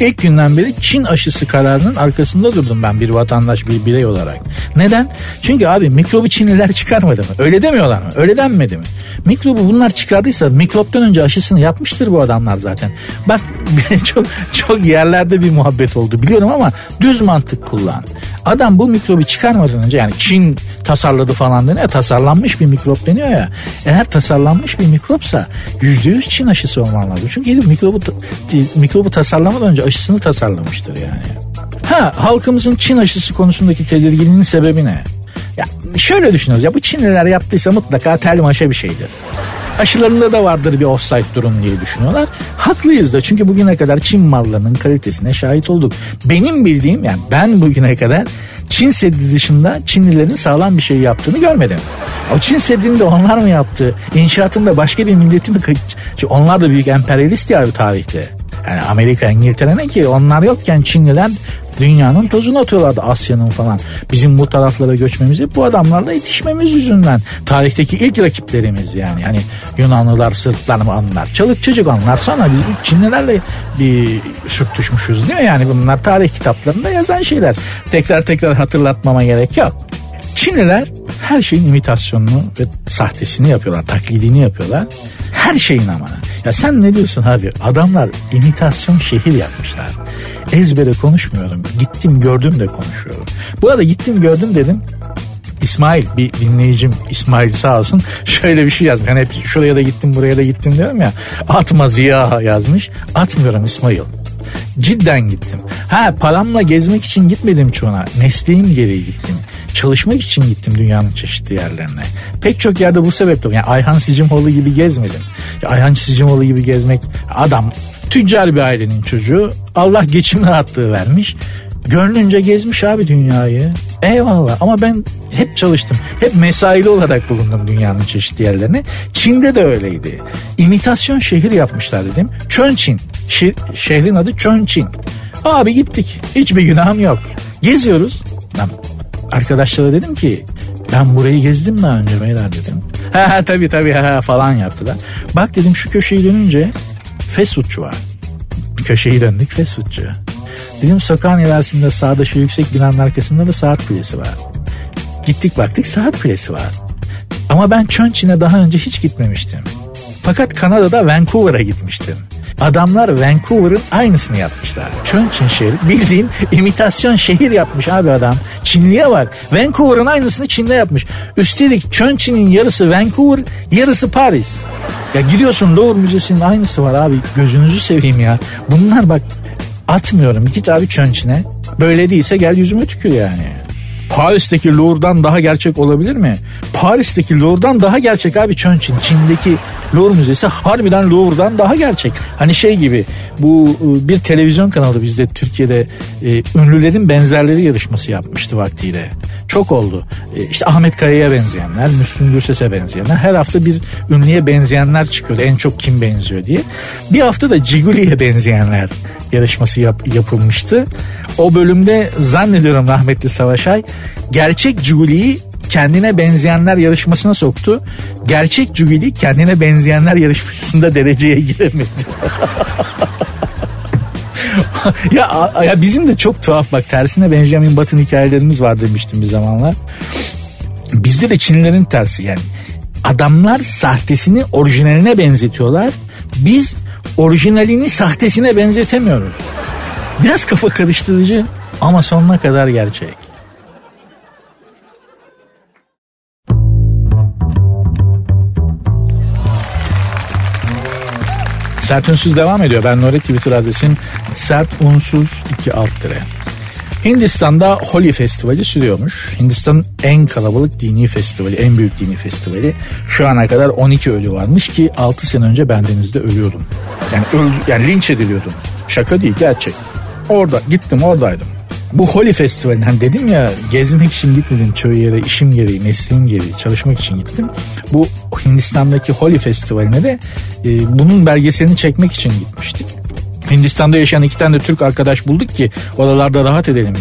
İlk günden beri Çin aşısı kararının arkasında durdum ben bir vatandaş bir birey olarak. Neden? Çünkü abi mikrobu Çinliler çıkarmadı mı? Öyle demiyorlar mı? Öyle denmedi mi? Mikrobu bunlar çıkardıysa mikroptan önce aşısını yapmıştır bu adamlar zaten. Bak çok çok yerlerde bir muhabbet oldu biliyorum ama düz mantık kullan. Adam bu mikrobu çıkarmadan önce yani Çin tasarladı falan deniyor. Tasarlanmış bir mikrop deniyor ya. Eğer tasarlanmış bir mikropsa yüzde yüz Çin aşısı olman lazım. Çünkü herif mikrobu, mikrobu tasarlamadan önce aşısını tasarlamıştır yani. Ha halkımızın Çin aşısı konusundaki tedirginliğinin sebebi ne? Ya şöyle düşünüyoruz ya bu Çinliler yaptıysa mutlaka tel maşa bir şeydir. Aşılarında da vardır bir offside durum diye düşünüyorlar. Haklıyız da çünkü bugüne kadar Çin mallarının kalitesine şahit olduk. Benim bildiğim yani ben bugüne kadar Çin Seddi dışında Çinlilerin sağlam bir şey yaptığını görmedim. O Çin Seddi'ni de onlar mı yaptı? İnşaatında başka bir milleti mi? Çünkü onlar da büyük emperyalist ya tarihte. Yani Amerika, İngiltere ne ki? Onlar yokken Çinliler dünyanın tozunu atıyorlardı Asya'nın falan. Bizim bu taraflara göçmemizi bu adamlarla itişmemiz yüzünden. Tarihteki ilk rakiplerimiz yani. Yani Yunanlılar, Sırplar mı anlar? Çalık çocuk anlar. Sonra biz Çinlilerle bir sürtüşmüşüz değil mi? Yani bunlar tarih kitaplarında yazan şeyler. Tekrar tekrar hatırlatmama gerek yok. Çinliler her şeyin imitasyonunu ve sahtesini yapıyorlar, taklidini yapıyorlar. Her şeyin ama. Ya sen ne diyorsun abi? Adamlar imitasyon şehir yapmışlar. Ezbere konuşmuyorum. Gittim gördüm de konuşuyorum. Bu arada gittim gördüm dedim. İsmail bir dinleyicim İsmail sağ olsun şöyle bir şey yazmış. Yani hep şuraya da gittim buraya da gittim diyorum ya. Atma Ziya yazmış. Atmıyorum İsmail. Cidden gittim. Ha paramla gezmek için gitmedim çoğuna. Mesleğim gereği gittim çalışmak için gittim dünyanın çeşitli yerlerine. Pek çok yerde bu sebeple yani Ayhan Sicimoğlu gibi gezmedim. Ya Ayhan Sicimoğlu gibi gezmek adam tüccar bir ailenin çocuğu. Allah geçim rahatlığı vermiş. Gönlünce gezmiş abi dünyayı. Eyvallah ama ben hep çalıştım. Hep mesaili olarak bulundum dünyanın çeşitli yerlerine. Çin'de de öyleydi. İmitasyon şehir yapmışlar dedim. Çönçin. Şe- şehrin adı Çönçin. Abi gittik. Hiçbir günahım yok. Geziyoruz. Lan arkadaşlara dedim ki ben burayı gezdim daha önce beyler dedim. Ha tabii tabii ha falan yaptılar. Bak dedim şu köşeyi dönünce fast foodçu var. Bir köşeyi döndük fast foodçu. Dedim sokağın ilerisinde sağda şu yüksek binanın arkasında da saat kulesi var. Gittik baktık saat kulesi var. Ama ben Chonçin'e daha önce hiç gitmemiştim. Fakat Kanada'da Vancouver'a gitmiştim. Adamlar Vancouver'ın aynısını yapmışlar. Chongqing şehri bildiğin imitasyon şehir yapmış abi adam. Çinliye bak. Vancouver'ın aynısını Çin'de yapmış. Üstelik Chongqing'in yarısı Vancouver, yarısı Paris. Ya gidiyorsun Louvre Müzesi'nin aynısı var abi. Gözünüzü seveyim ya. Bunlar bak atmıyorum. Git abi Chongqing'e. Böyle değilse gel yüzüme tükür yani. Paris'teki Louvre'dan daha gerçek olabilir mi? Paris'teki Louvre'dan daha gerçek abi Çönçin. Çin'deki Louvre Müzesi harbiden Louvre'dan daha gerçek. Hani şey gibi bu ıı, bir televizyon kanalı bizde Türkiye'de e, ünlülerin benzerleri yarışması yapmıştı vaktiyle. Çok oldu. E, işte Ahmet Kaya'ya benzeyenler, Müslüm Gürses'e benzeyenler. Her hafta bir ünlüye benzeyenler çıkıyordu. En çok kim benziyor diye. Bir hafta da Ciguli'ye benzeyenler yarışması yap, yapılmıştı. O bölümde zannediyorum rahmetli Savaşay gerçek Ciguli'yi kendine benzeyenler yarışmasına soktu. Gerçek Cugili kendine benzeyenler yarışmasında dereceye giremedi. ya, ya bizim de çok tuhaf bak tersine Benjamin Button hikayelerimiz var demiştim bir zamanlar. Bizde de Çinlilerin tersi yani. Adamlar sahtesini orijinaline benzetiyorlar. Biz orijinalini sahtesine benzetemiyoruz. Biraz kafa karıştırıcı ama sonuna kadar gerçek. Sert Unsuz devam ediyor. Ben Nuri Twitter adresim sert unsuz 2 alt dire. Hindistan'da Holi Festivali sürüyormuş. Hindistan'ın en kalabalık dini festivali, en büyük dini festivali. Şu ana kadar 12 ölü varmış ki 6 sene önce bendenizde ölüyordum. Yani öldü, yani linç ediliyordum. Şaka değil gerçek. Orada gittim oradaydım. Bu Holi Festivali'nden dedim ya gezmek için gitmedim çoğu yere işim gereği mesleğim gereği çalışmak için gittim. Bu Hindistan'daki Holi Festivali'ne de e, bunun belgeselini çekmek için gitmiştik. Hindistan'da yaşayan iki tane de Türk arkadaş bulduk ki oralarda rahat edelim.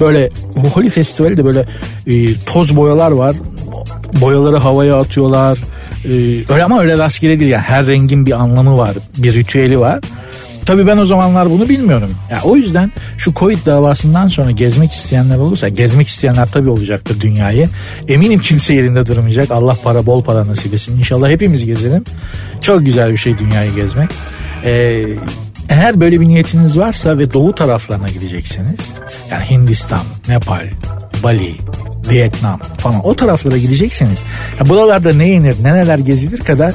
Böyle bu Holi Festivali de böyle e, toz boyalar var. Boyaları havaya atıyorlar. E, öyle ama öyle rastgele değil yani her rengin bir anlamı var. Bir ritüeli var. Tabii ben o zamanlar bunu bilmiyorum. Ya o yüzden şu Covid davasından sonra gezmek isteyenler olursa gezmek isteyenler tabii olacaktır dünyayı. Eminim kimse yerinde durmayacak. Allah para bol para nasip etsin. İnşallah hepimiz gezelim. Çok güzel bir şey dünyayı gezmek. Ee, eğer böyle bir niyetiniz varsa ve doğu taraflarına gideceksiniz. Yani Hindistan, Nepal, Bali, Vietnam falan o taraflara gidecekseniz ya buralarda ne yenir neler gezilir kadar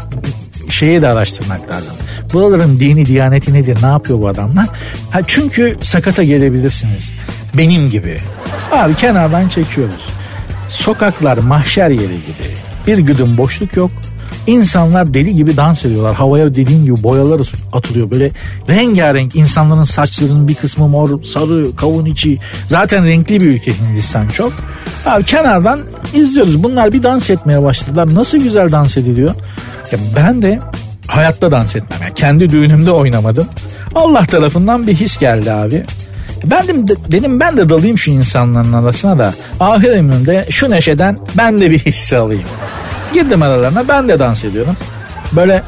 şeye de araştırmak lazım. Buraların dini diyaneti nedir ne yapıyor bu adamlar? Ha, çünkü sakata gelebilirsiniz. Benim gibi. Abi kenardan çekiyoruz. Sokaklar mahşer yeri gibi. Bir gıdım boşluk yok. İnsanlar deli gibi dans ediyorlar. Havaya dediğim gibi boyalar atılıyor. Böyle rengarenk insanların saçlarının bir kısmı mor, sarı, kavun içi. Zaten renkli bir ülke Hindistan çok. Abi kenardan izliyoruz. Bunlar bir dans etmeye başladılar. Nasıl güzel dans ediliyor. Ya ben de hayatta dans etmem. Yani kendi düğünümde oynamadım. Allah tarafından bir his geldi abi. Ben de, dedim ben de dalayım şu insanların arasına da ahir ömrümde şu neşeden ben de bir hisse alayım. Girdim aralarına ben de dans ediyorum. Böyle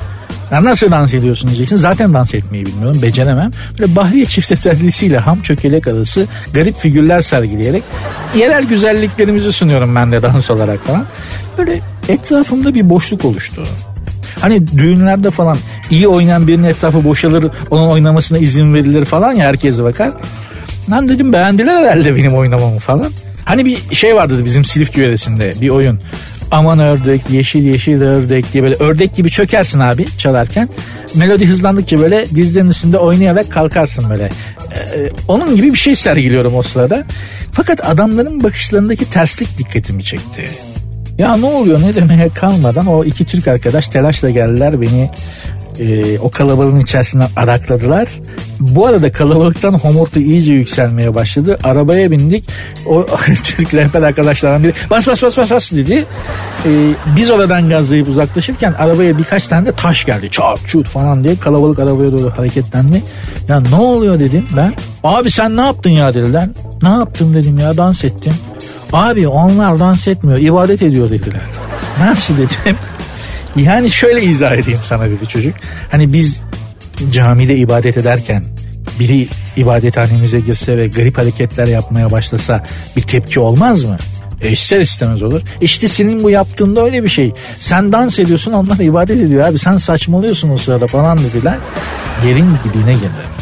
ya nasıl dans ediyorsun diyeceksin. Zaten dans etmeyi bilmiyorum. Beceremem. Böyle Bahriye çifte tellisiyle ham çökelek arası garip figürler sergileyerek yerel güzelliklerimizi sunuyorum ben de dans olarak falan. Böyle etrafımda bir boşluk oluştu. Hani düğünlerde falan iyi oynayan birinin etrafı boşalır onun oynamasına izin verilir falan ya herkes bakar. Lan dedim beğendiler herhalde benim oynamamı falan. Hani bir şey vardı bizim Silifke yöresinde bir oyun aman ördek yeşil yeşil ördek diye böyle ördek gibi çökersin abi çalarken. Melodi hızlandıkça böyle dizlerin üstünde oynayarak kalkarsın böyle. Ee, onun gibi bir şey sergiliyorum o sırada. Fakat adamların bakışlarındaki terslik dikkatimi çekti. Ya ne oluyor ne demeye kalmadan o iki Türk arkadaş telaşla geldiler beni e, o kalabalığın içerisinden arakladılar. Bu arada kalabalıktan homortu iyice yükselmeye başladı. Arabaya bindik. O Türk rehber arkadaşlardan biri bas bas bas bas bas dedi. E, biz oradan gazlayıp uzaklaşırken arabaya birkaç tane de taş geldi. Çat çut falan diye kalabalık arabaya doğru hareketlendi. Ya ne oluyor dedim ben. Abi sen ne yaptın ya dediler. Ne yaptım dedim ya dans ettim. Abi onlar dans etmiyor ibadet ediyor dediler. Nasıl dedim. Yani şöyle izah edeyim sana dedi çocuk. Hani biz camide ibadet ederken biri ibadethanemize girse ve garip hareketler yapmaya başlasa bir tepki olmaz mı? E ister istemez olur. İşte senin bu yaptığında öyle bir şey. Sen dans ediyorsun onlar ibadet ediyor abi. Sen saçmalıyorsun o sırada falan dediler. Yerin dibine girdi.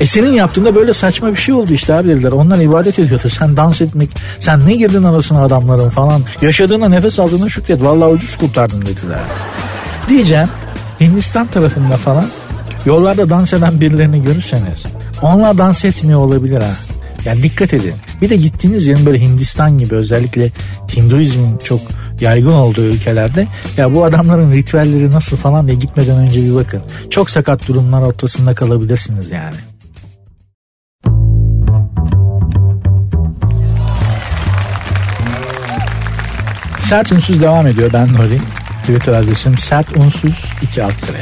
E senin yaptığında böyle saçma bir şey oldu işte abi dediler. Onlar ibadet ediyordu. Sen dans etmek, sen ne girdin arasına adamların falan. Yaşadığına nefes aldığına şükret. Vallahi ucuz kurtardın dediler. Diyeceğim Hindistan tarafında falan yollarda dans eden birilerini görürseniz onlar dans etmiyor olabilir ha. Yani dikkat edin. Bir de gittiğiniz yerin böyle Hindistan gibi özellikle Hinduizmin çok yaygın olduğu ülkelerde ya bu adamların ritüelleri nasıl falan diye gitmeden önce bir bakın. Çok sakat durumlar ortasında kalabilirsiniz yani. Sert unsuz devam ediyor. Ben Nuri. Twitter adresim sert unsuz 2 alt tire.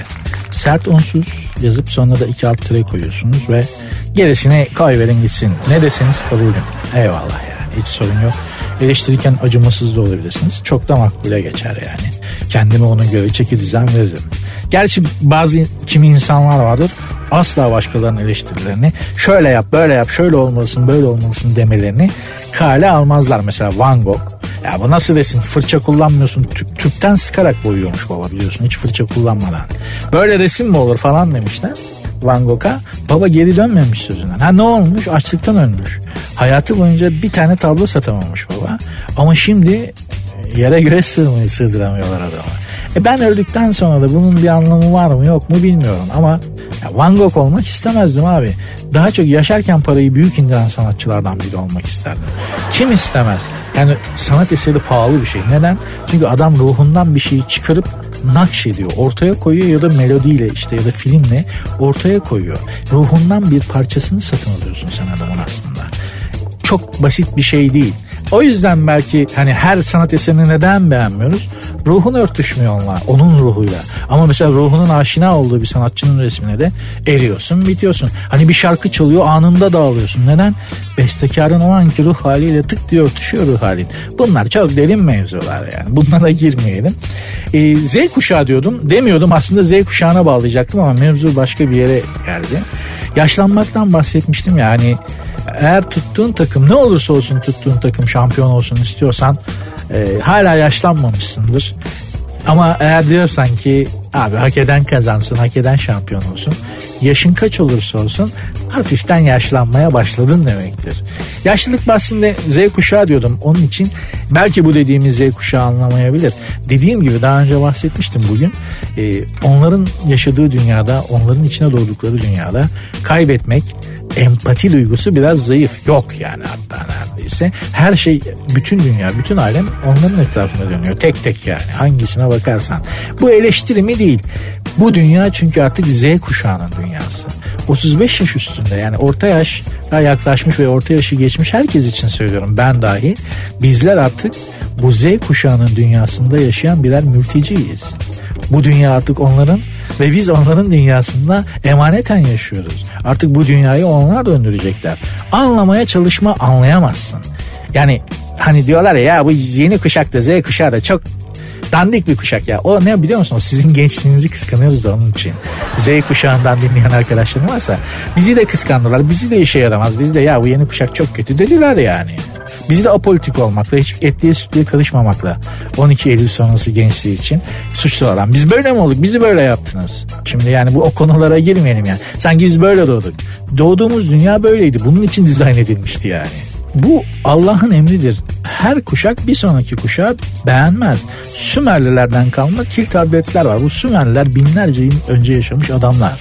Sert unsuz yazıp sonra da 2 alt tire koyuyorsunuz ve gerisini koy verin gitsin. Ne deseniz kabulüm. Eyvallah yani hiç sorun yok. Eleştirirken acımasız da olabilirsiniz. Çok da makbule geçer yani. Kendime ona göre çeki düzen veririm. Gerçi bazı kimi insanlar vardır asla başkalarının eleştirilerini şöyle yap böyle yap şöyle olmalısın böyle olmalısın demelerini kale almazlar. Mesela Van Gogh ya bu nasıl resim? Fırça kullanmıyorsun. Tüp, tüpten sıkarak boyuyormuş baba biliyorsun. Hiç fırça kullanmadan. Böyle resim mi olur falan demişler. Van Gogh'a. Baba geri dönmemiş sözünden. Ha ne olmuş? Açlıktan ölmüş. Hayatı boyunca bir tane tablo satamamış baba. Ama şimdi yere göre sığmayı sığdıramıyorlar adamı. E ben öldükten sonra da bunun bir anlamı var mı yok mu bilmiyorum ama ya Van Gogh olmak istemezdim abi. Daha çok yaşarken parayı büyük indiren sanatçılardan biri olmak isterdim. Kim istemez? Yani sanat eseri pahalı bir şey. Neden? Çünkü adam ruhundan bir şeyi çıkarıp nakşediyor. Ortaya koyuyor ya da melodiyle işte ya da filmle ortaya koyuyor. Ruhundan bir parçasını satın alıyorsun sen adamın aslında. Çok basit bir şey değil. O yüzden belki hani her sanat eserini neden beğenmiyoruz? Ruhun örtüşmüyor onlar. Onun ruhuyla. Ama mesela ruhunun aşina olduğu bir sanatçının resmine de eriyorsun bitiyorsun. Hani bir şarkı çalıyor anında dağılıyorsun. Neden? Bestekarın o anki ruh haliyle tık diye örtüşüyor ruh halin. Bunlar çok derin mevzular yani. Bunlara girmeyelim. Ee, Z kuşağı diyordum. Demiyordum aslında Z kuşağına bağlayacaktım ama mevzu başka bir yere geldi. Yaşlanmaktan bahsetmiştim ya hani eğer tuttuğun takım ne olursa olsun tuttuğun takım şampiyon olsun istiyorsan e, hala yaşlanmamışsındır. Ama eğer diyorsan ki abi hak eden kazansın, hak eden şampiyon olsun. Yaşın kaç olursa olsun hafiften yaşlanmaya başladın demektir. Yaşlılık bahsinde Z kuşağı diyordum. Onun için belki bu dediğimiz Z kuşağı anlamayabilir. Dediğim gibi daha önce bahsetmiştim bugün. Ee, onların yaşadığı dünyada, onların içine doğdukları dünyada kaybetmek, empati duygusu biraz zayıf. Yok yani hatta neredeyse. Her şey, bütün dünya, bütün alem onların etrafında dönüyor. Tek tek yani hangisine bakarsan. Bu eleştiri mi değil. Bu dünya çünkü artık Z kuşağının dünyası. 35 yaş üstünde yani orta yaş yaklaşmış ve orta yaşı geçmiş herkes için söylüyorum ben dahi. Bizler artık bu Z kuşağının dünyasında yaşayan birer mülteciyiz. Bu dünya artık onların ve biz onların dünyasında emaneten yaşıyoruz. Artık bu dünyayı onlar döndürecekler. Anlamaya çalışma anlayamazsın. Yani hani diyorlar ya, ya bu yeni kuşakta Z kuşağı da çok dandik bir kuşak ya. O ne biliyor musun? Sizin gençliğinizi kıskanıyoruz da onun için. Z kuşağından dinleyen arkadaşlarım varsa bizi de kıskandılar. Bizi de işe yaramaz. Biz de ya bu yeni kuşak çok kötü dediler yani. Bizi de apolitik olmakla, hiç etliye sütlüye karışmamakla 12 Eylül sonrası gençliği için suçlu olan. Biz böyle mi olduk? Bizi böyle yaptınız. Şimdi yani bu o konulara girmeyelim yani. Sanki biz böyle doğduk. Doğduğumuz dünya böyleydi. Bunun için dizayn edilmişti yani. Bu Allah'ın emridir. Her kuşak bir sonraki kuşağı beğenmez. Sümerlilerden kalma kil tabletler var. Bu Sümerliler binlerce yıl önce yaşamış adamlar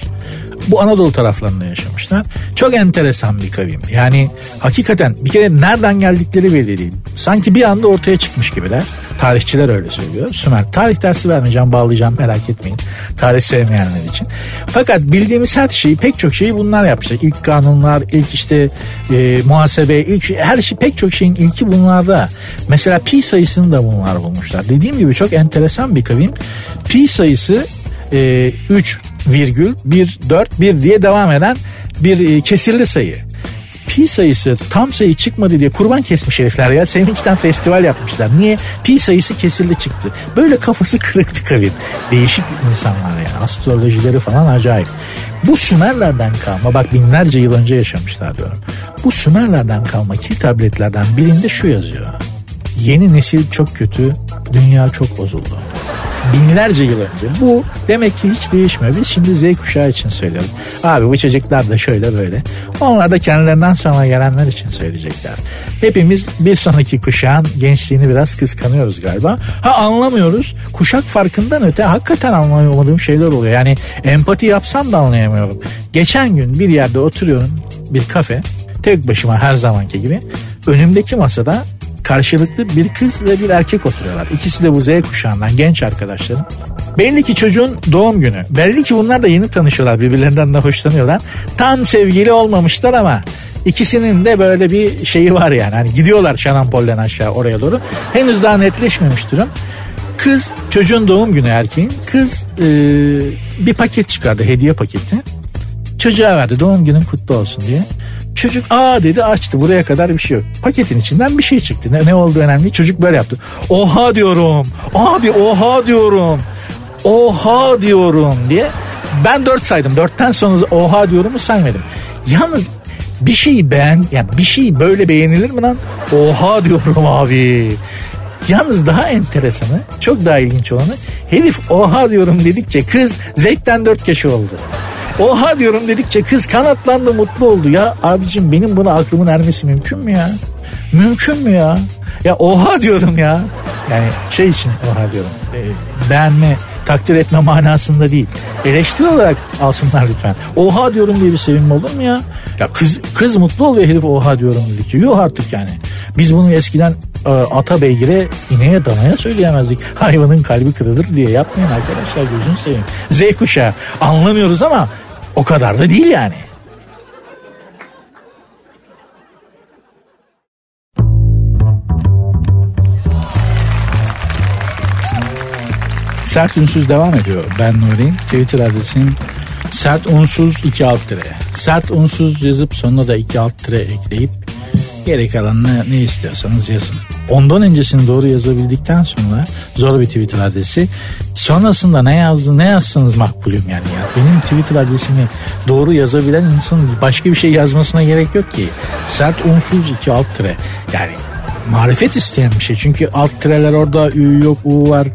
bu Anadolu taraflarında yaşamışlar. Çok enteresan bir kavim. Yani hakikaten bir kere nereden geldikleri belli değil. Sanki bir anda ortaya çıkmış gibiler. Tarihçiler öyle söylüyor. Sümer. Tarih dersi vermeyeceğim, bağlayacağım merak etmeyin. Tarih sevmeyenler için. Fakat bildiğimiz her şeyi, pek çok şeyi bunlar yapmışlar. İlk kanunlar, ilk işte e, muhasebe, ilk şey, her şey pek çok şeyin ilki bunlarda. Mesela pi sayısını da bunlar bulmuşlar. Dediğim gibi çok enteresan bir kavim. Pi sayısı e, 3 virgül 1 4 1 diye devam eden bir e, kesirli sayı. Pi sayısı tam sayı çıkmadı diye kurban kesmiş herifler ya. Sevinçten festival yapmışlar. Niye? Pi sayısı kesirli çıktı. Böyle kafası kırık bir kavim. Değişik insanlar yani. Astrolojileri falan acayip. Bu Sümerlerden kalma bak binlerce yıl önce yaşamışlar diyorum. Bu Sümerlerden kalma ki tabletlerden birinde şu yazıyor. Yeni nesil çok kötü, dünya çok bozuldu binlerce yıl önce. Bu demek ki hiç değişmiyor. Biz şimdi Z kuşağı için söylüyoruz. Abi bu çocuklar da şöyle böyle. Onlar da kendilerinden sonra gelenler için söyleyecekler. Hepimiz bir sonraki kuşağın gençliğini biraz kıskanıyoruz galiba. Ha anlamıyoruz. Kuşak farkından öte hakikaten anlayamadığım şeyler oluyor. Yani empati yapsam da anlayamıyorum. Geçen gün bir yerde oturuyorum bir kafe tek başıma her zamanki gibi. Önümdeki masada karşılıklı bir kız ve bir erkek oturuyorlar. İkisi de bu Z kuşağından genç arkadaşlarım. Belli ki çocuğun doğum günü. Belli ki bunlar da yeni tanışıyorlar. Birbirlerinden de hoşlanıyorlar. Tam sevgili olmamışlar ama ikisinin de böyle bir şeyi var yani. Hani gidiyorlar Şanampol'den aşağı oraya doğru. Henüz daha netleşmemiş durum. Kız çocuğun doğum günü erkeğin. Kız e, bir paket çıkardı hediye paketi. Çocuğa verdi doğum günün kutlu olsun diye. Çocuk aa dedi açtı buraya kadar bir şey yok. Paketin içinden bir şey çıktı. Ne, ne oldu önemli Çocuk böyle yaptı. Oha diyorum. Abi oha diyorum. Oha diyorum diye. Ben dört saydım. Dörtten sonra oha diyorumu saymadım. Yalnız bir şeyi beğen, yani bir şey böyle beğenilir mi lan? Oha diyorum abi. Yalnız daha enteresanı, çok daha ilginç olanı herif oha diyorum dedikçe kız zevkten dört kişi oldu. Oha diyorum dedikçe kız kanatlandı mutlu oldu. Ya abicim benim buna aklımın ermesi mümkün mü ya? Mümkün mü ya? Ya oha diyorum ya. Yani şey için oha diyorum. E, beğenme, takdir etme manasında değil. Eleştiri olarak alsınlar lütfen. Oha diyorum diye bir sevinme olur mu ya? Ya kız kız mutlu oluyor herif oha diyorum dedikçe. Yok artık yani. Biz bunu eskiden e, ata beygire, ineğe, danaya söyleyemezdik. Hayvanın kalbi kırılır diye yapmayın arkadaşlar gözünü seveyim. Z kuşağı anlamıyoruz ama o kadar da değil yani. Sert Unsuz devam ediyor. Ben Nuri. Twitter adresim sert unsuz 2 alt tire. Sert unsuz yazıp sonuna da 2 alt tire ekleyip geri kalanını ne istiyorsanız yazın. Ondan öncesini doğru yazabildikten sonra zor bir Twitter adresi. Sonrasında ne yazdı ne yazsanız makbulüm yani ya. Benim Twitter adresimi doğru yazabilen insan başka bir şey yazmasına gerek yok ki. Sert unsuz iki alt tire. Yani marifet isteyen bir şey. Çünkü alt tireler orada ü yok u var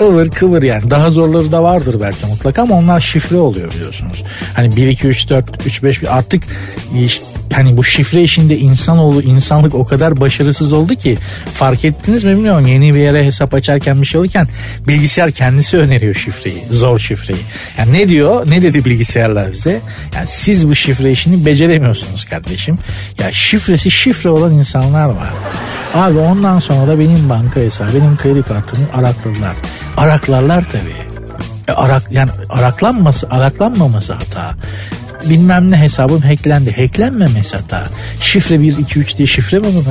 ıvır kıvır yani daha zorları da vardır belki mutlaka ama onlar şifre oluyor biliyorsunuz. Hani 1 2 3 4 3 5 artık hani bu şifre işinde insanoğlu insanlık o kadar başarısız oldu ki fark ettiniz mi bilmiyorum yeni bir yere hesap açarken bir şey olurken bilgisayar kendisi öneriyor şifreyi zor şifreyi. Yani ne diyor ne dedi bilgisayarlar bize yani siz bu şifre işini beceremiyorsunuz kardeşim. Ya şifresi şifre olan insanlar var. Abi ondan sonra da benim banka hesabı benim kredi kartımı arakladılar. Araklarlar tabii. E, arak yani araklanması araklanmaması hata bilmem ne hesabım hacklendi. Hacklenmemesi hata. Şifre 1, 2, 3 diye şifre mi bu?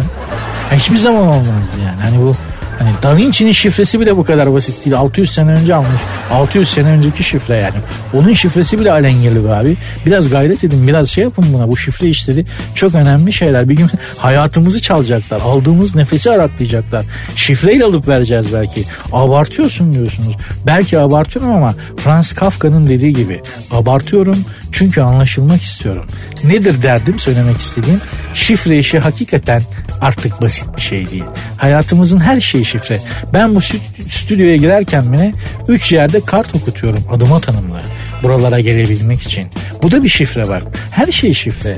Yani hiçbir zaman olmazdı yani. Hani bu Hani Da Vinci'nin şifresi bile bu kadar basit değil. 600 sene önce almış. 600 sene önceki şifre yani. Onun şifresi bile alengirli be abi. Biraz gayret edin biraz şey yapın buna. Bu şifre işleri çok önemli şeyler. Bir gün hayatımızı çalacaklar. Aldığımız nefesi araklayacaklar. Şifreyle alıp vereceğiz belki. Abartıyorsun diyorsunuz. Belki abartıyorum ama Franz Kafka'nın dediği gibi abartıyorum çünkü anlaşılmak istiyorum. Nedir derdim söylemek istediğim? Şifre işi hakikaten artık basit bir şey değil. Hayatımızın her şeyi şifre. Ben bu stüdyoya girerken bile üç yerde kart okutuyorum adıma tanımlı. Buralara gelebilmek için. Bu da bir şifre var. Her şey şifre.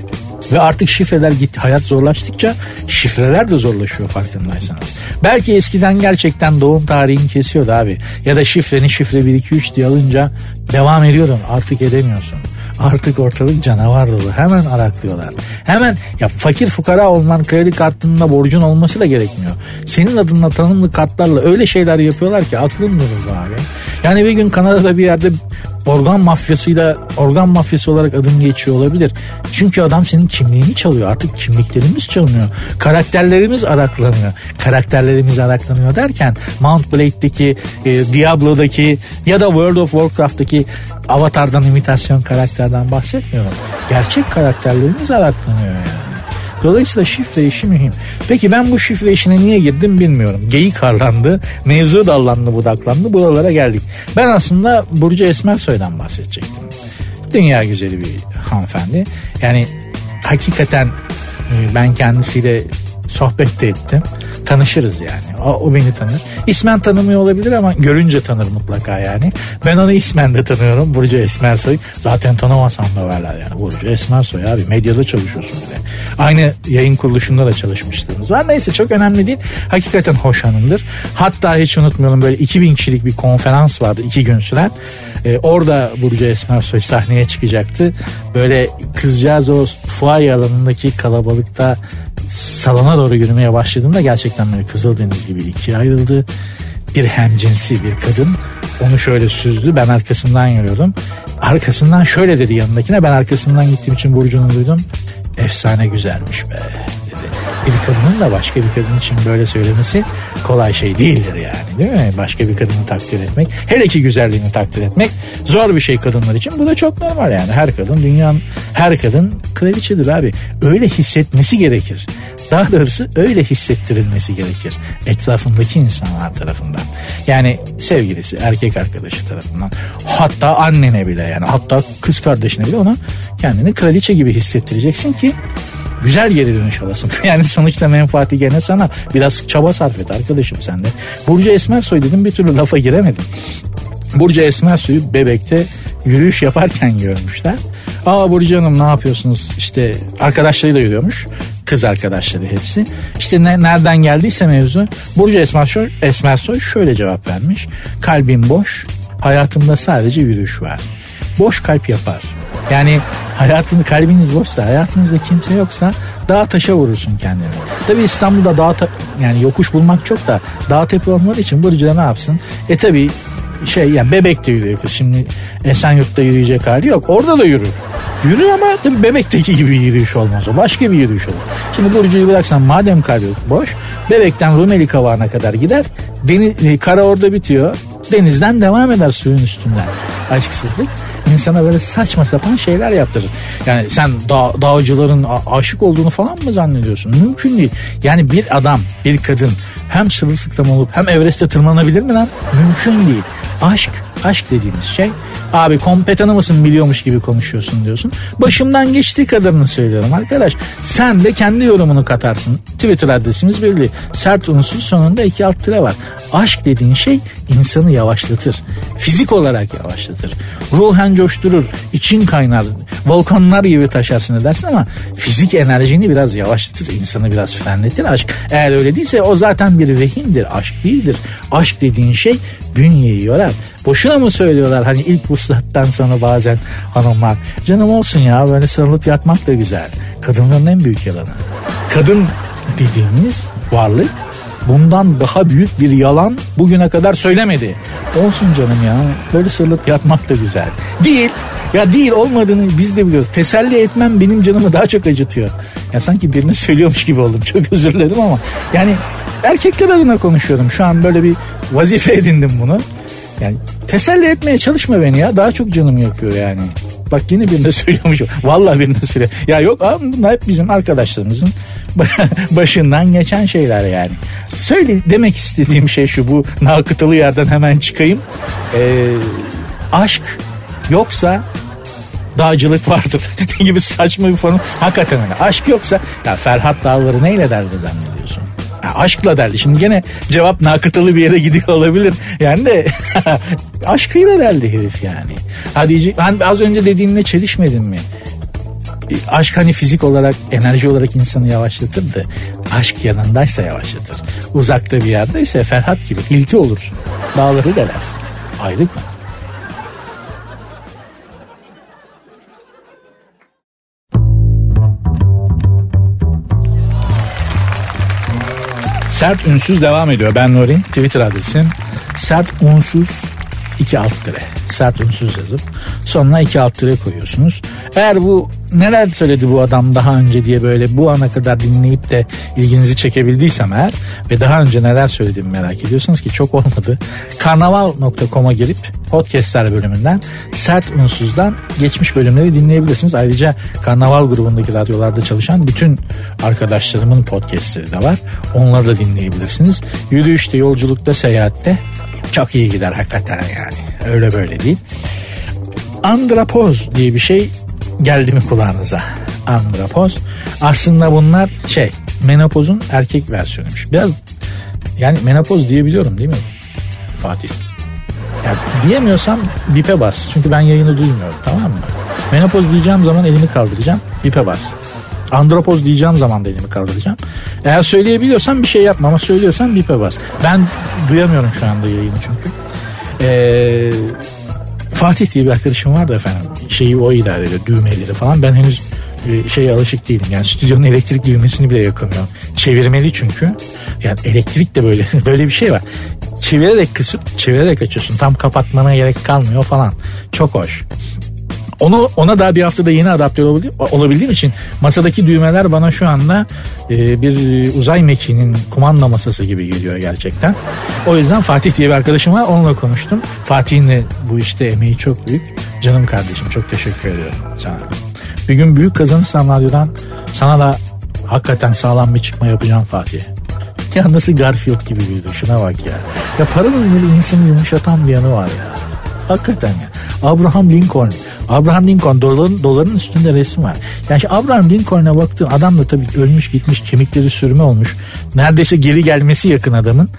Ve artık şifreler gitti. Hayat zorlaştıkça şifreler de zorlaşıyor farkındaysanız. Belki eskiden gerçekten doğum tarihini kesiyordu abi. Ya da şifreni şifre 1 2 3 diye alınca devam ediyordun. Artık edemiyorsun. Artık ortalık canavar dolu. Hemen araklıyorlar. Hemen ya fakir fukara olman kredi kartında borcun olması da gerekmiyor. Senin adınla tanımlı kartlarla öyle şeyler yapıyorlar ki aklın durur abi. Yani bir gün Kanada'da bir yerde organ mafyasıyla organ mafyası olarak adım geçiyor olabilir. Çünkü adam senin kimliğini çalıyor. Artık kimliklerimiz çalınıyor. Karakterlerimiz araklanıyor. Karakterlerimiz araklanıyor derken Mount Blade'deki, e, Diablo'daki ya da World of Warcraft'taki Avatar'dan imitasyon karakterden bahsetmiyorum. Gerçek karakterlerimiz araklanıyor yani. Dolayısıyla şifre işi mühim. Peki ben bu şifre işine niye girdim bilmiyorum. Geyik harlandı, mevzu dallandı budaklandı buralara geldik. Ben aslında Burcu Esmersoy'dan bahsedecektim. Dünya güzeli bir hanımefendi. Yani hakikaten e, ben kendisiyle sohbet de ettim. Tanışırız yani. O, o beni tanır. İsmen tanımıyor olabilir ama görünce tanır mutlaka yani. Ben onu ismen de tanıyorum. Burcu Esmersoy. Zaten tanımasam da verler yani. Burcu Esmersoy abi. Medyada çalışıyorsun bile. Aynı yayın kuruluşunda da çalışmışlığımız var. Neyse çok önemli değil. Hakikaten hoş hanımdır. Hatta hiç unutmayalım böyle 2000 kişilik bir konferans vardı. iki gün süren. Ee, orada Burcu Esmersoy sahneye çıkacaktı. Böyle kızcağız o fuay alanındaki kalabalıkta salona doğru yürümeye başladığında gerçekten böyle Kızıldeniz gibi ikiye ayrıldı. Bir hemcinsi bir kadın onu şöyle süzdü ben arkasından yürüyordum. Arkasından şöyle dedi yanındakine ben arkasından gittiğim için Burcu'nu duydum. Efsane güzelmiş be bir kadının da başka bir kadın için böyle söylemesi kolay şey değildir yani değil mi? Başka bir kadını takdir etmek, her iki güzelliğini takdir etmek zor bir şey kadınlar için. Bu da çok normal yani. Her kadın, dünyanın her kadın kraliçedir abi. Öyle hissetmesi gerekir. Daha doğrusu öyle hissettirilmesi gerekir etrafındaki insanlar tarafından. Yani sevgilisi, erkek arkadaşı tarafından. Hatta annene bile yani hatta kız kardeşine bile ona kendini kraliçe gibi hissettireceksin ki güzel geri dönüş alasın. yani sonuçta menfaati gene sana. Biraz çaba sarf et arkadaşım sen de. Burcu Esmersoy dedim bir türlü lafa giremedim. Burcu Esmersoy'u bebekte yürüyüş yaparken görmüşler. Aa Burcu Hanım ne yapıyorsunuz? İşte arkadaşlarıyla yürüyormuş. Kız arkadaşları hepsi. İşte ne, nereden geldiyse mevzu. Burcu Esmersoy, Esmersoy şöyle cevap vermiş. Kalbim boş, hayatımda sadece yürüyüş var. Boş kalp yapar. Yani hayatını kalbiniz boşsa hayatınızda kimse yoksa dağ taşa vurursun kendini. Tabi İstanbul'da dağ ta- yani yokuş bulmak çok da dağ tepe olmadığı için Burcu'da ne yapsın? E tabi şey yani bebekte yürüyor kız şimdi Esenyurt'ta yürüyecek hali yok orada da yürür. Yürür ama tabi bebekteki gibi yürüyüş olmaz o başka bir yürüyüş olur. Şimdi Burcu'yu bıraksan madem kalbi boş bebekten Rumeli kavağına kadar gider deniz, kara orada bitiyor denizden devam eder suyun üstünden aşksızlık. İnsana böyle saçma sapan şeyler yaptırır. Yani sen dağ, dağcıların aşık olduğunu falan mı zannediyorsun? Mümkün değil. Yani bir adam, bir kadın hem sırılsıklam olup hem Everest'e tırmanabilir mi lan? Mümkün değil. Aşk, aşk dediğimiz şey abi kompetanı mısın biliyormuş gibi konuşuyorsun diyorsun. Başımdan geçtiği kadarını söylüyorum arkadaş. Sen de kendi yorumunu katarsın. Twitter adresimiz belli. Sert unsuz sonunda iki alt tire var. Aşk dediğin şey insanı yavaşlatır. Fizik olarak yavaşlatır. Ruhen coşturur. için kaynar. Volkanlar gibi taşarsın edersin ama fizik enerjini biraz yavaşlatır. insanı biraz frenletir aşk. Eğer öyle değilse o zaten bir vehimdir. Aşk değildir. Aşk dediğin şey bünyeyi yorar. Boşuna mı söylüyorlar hani ilk vuslattan sonra bazen hanımlar canım olsun ya böyle sarılıp yatmak da güzel. Kadınların en büyük yalanı. Kadın dediğimiz varlık bundan daha büyük bir yalan bugüne kadar söylemedi. Olsun canım ya böyle sarılıp yatmak da güzel. Değil ya değil olmadığını biz de biliyoruz. Teselli etmem benim canımı daha çok acıtıyor. Ya sanki birini söylüyormuş gibi oldum. Çok özür dilerim ama yani erkekler adına konuşuyorum. Şu an böyle bir vazife edindim bunu. Yani teselli etmeye çalışma beni ya. Daha çok canımı yakıyor yani. Bak yine birine söylüyormuşum. Vallahi birine söyle. Ya yok abi bunlar hep bizim arkadaşlarımızın başından geçen şeyler yani. Söyle demek istediğim şey şu bu nakıtalı yerden hemen çıkayım. Ee, aşk yoksa dağcılık vardır gibi saçma bir form. Hakikaten öyle. Aşk yoksa ya Ferhat Dağları neyle derdi zannediyorsun? Ya aşkla derdi. Şimdi gene cevap nakıtalı bir yere gidiyor olabilir. Yani de aşkıyla derdi herif yani. Hadi ben az önce dediğimle çelişmedin mi? aşk hani fizik olarak enerji olarak insanı yavaşlatır da aşk yanındaysa yavaşlatır. Uzakta bir yerdeyse Ferhat gibi ilti olursun. Dağları delersin. Ayrı konu. Sert Ünsüz devam ediyor. Ben Nuri. Twitter adresim. Sert Unsuz 2 alt. Sert unsuz yazıp sonuna 2 alt tire koyuyorsunuz. Eğer bu neler söyledi bu adam daha önce diye böyle bu ana kadar dinleyip de ilginizi çekebildiysem eğer ve daha önce neler söylediğimi merak ediyorsanız ki çok olmadı. Karnaval.com'a girip podcastler bölümünden Sert Unsuz'dan geçmiş bölümleri dinleyebilirsiniz. Ayrıca Karnaval grubundaki radyolarda çalışan bütün arkadaşlarımın podcastleri de var. Onları da dinleyebilirsiniz. Yürüyüşte, yolculukta, seyahatte çok iyi gider hakikaten yani. Öyle böyle değil. Andrapoz diye bir şey geldi mi kulağınıza? Andrapoz. Aslında bunlar şey menopozun erkek versiyonuymuş. Biraz yani menopoz diyebiliyorum değil mi Fatih? Yani diyemiyorsam bipe bas. Çünkü ben yayını duymuyorum tamam mı? Menopoz diyeceğim zaman elimi kaldıracağım. Bipe bas. Andropoz diyeceğim zaman da elimi kaldıracağım. Eğer söyleyebiliyorsan bir şey yapma ama söylüyorsan bipe bas. Ben duyamıyorum şu anda yayını çünkü. Ee, Fatih diye bir arkadaşım vardı efendim. Şeyi o idare ediyor düğmeleri falan. Ben henüz e, şeye alışık değilim. Yani stüdyonun elektrik düğmesini bile yakamıyorum. Çevirmeli çünkü. Yani elektrik de böyle böyle bir şey var. Çevirerek kısıp çevirerek açıyorsun. Tam kapatmana gerek kalmıyor falan. Çok hoş. Onu ona daha bir haftada yeni adapte olabildiğim için masadaki düğmeler bana şu anda e, bir uzay mekiğinin kumanda masası gibi geliyor gerçekten. O yüzden Fatih diye bir arkadaşım var onunla konuştum. Fatih'in de bu işte emeği çok büyük. Canım kardeşim çok teşekkür ediyorum sana. Bir gün büyük kazanırsam radyodan sana da hakikaten sağlam bir çıkma yapacağım Fatih. Ya nasıl Garfield gibi büyüdü şuna bak ya. Ya paranın böyle insanı yumuşatan bir yanı var ya. Hakikaten ya. Abraham Lincoln Abraham Lincoln doların, doların üstünde resim var. Yani Abraham Lincoln'a baktığın adam da tabii ölmüş gitmiş kemikleri sürme olmuş. Neredeyse geri gelmesi yakın adamın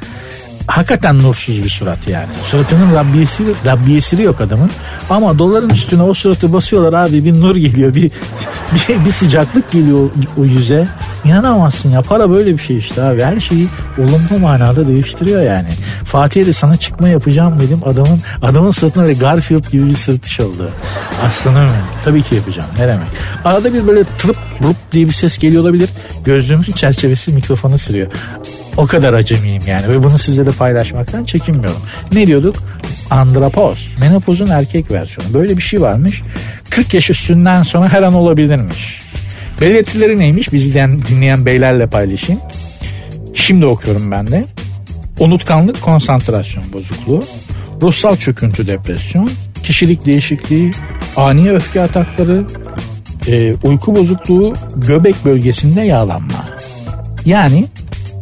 hakikaten nursuz bir surat yani. Suratının Rabbiyesi, Rabbiyesi yok adamın. Ama doların üstüne o suratı basıyorlar abi bir nur geliyor bir, bir, bir sıcaklık geliyor o yüze. İnanamazsın ya para böyle bir şey işte abi her şeyi olumlu manada değiştiriyor yani. Fatih'e de sana çıkma yapacağım dedim adamın adamın sırtına böyle Garfield gibi bir sırtış oldu. Aslanım tabii ki yapacağım ne demek. Arada bir böyle tırıp burup diye bir ses geliyor olabilir. Gözlüğümüzün çerçevesi mikrofonu sürüyor. O kadar acemiyim yani ve bunu sizle de paylaşmaktan çekinmiyorum. Ne diyorduk? Andrapoz. Menopozun erkek versiyonu. Böyle bir şey varmış. 40 yaş üstünden sonra her an olabilirmiş. Belirtileri neymiş? Bizi dinleyen beylerle paylaşayım. Şimdi okuyorum ben de. Unutkanlık, konsantrasyon bozukluğu, ruhsal çöküntü, depresyon, kişilik değişikliği, ani öfke atakları, e, uyku bozukluğu, göbek bölgesinde yağlanma. Yani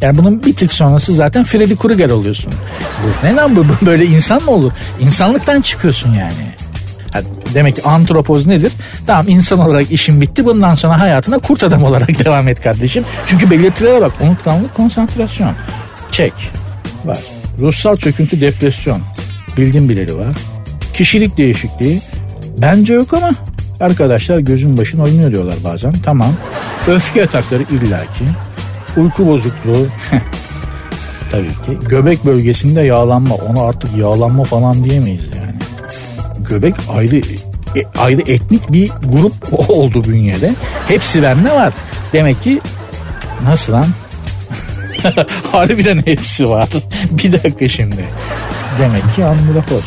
yani bunun bir tık sonrası zaten Freddy Krueger oluyorsun. Bu, ne lan bu? Böyle insan mı olur? İnsanlıktan çıkıyorsun yani. Demek ki antropoz nedir? Tamam insan olarak işin bitti. Bundan sonra hayatına kurt adam olarak devam et kardeşim. Çünkü belirtilere bak. Unutkanlık, konsantrasyon. Çek. Var. Ruhsal çöküntü, depresyon. Bildim bileli var. Kişilik değişikliği. Bence yok ama arkadaşlar gözün başın oynuyor diyorlar bazen. Tamam. Öfke atakları illaki. Uyku bozukluğu. Tabii ki. Göbek bölgesinde yağlanma. Ona artık yağlanma falan diyemeyiz yani. Göbek ayrı e, ayrı etnik bir grup oldu bünyede. Hepsi bende var. Demek ki nasıl lan? Harbiden hepsi var. bir dakika şimdi. Demek ki andropoz.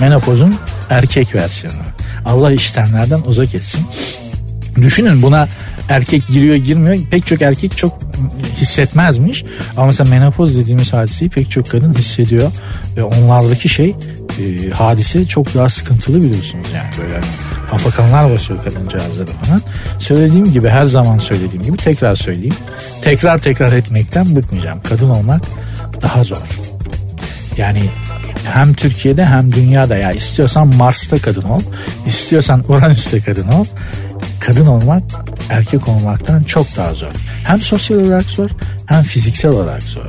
Menopozun erkek versiyonu. Allah işlemlerden uzak etsin. Düşünün buna erkek giriyor girmiyor pek çok erkek çok hissetmezmiş. Ama mesela menopoz dediğimiz hadiseyi pek çok kadın hissediyor. Ve onlardaki şey e, hadise çok daha sıkıntılı biliyorsunuz yani böyle hani afakanlar basıyor kadıncağızlara falan. Söylediğim gibi her zaman söylediğim gibi tekrar söyleyeyim. Tekrar tekrar etmekten bıkmayacağım. Kadın olmak daha zor. Yani hem Türkiye'de hem dünyada ya istiyorsan Mars'ta kadın ol, istiyorsan Uranüs'te kadın ol. Kadın olmak erkek olmaktan çok daha zor. Hem sosyal olarak zor hem fiziksel olarak zor.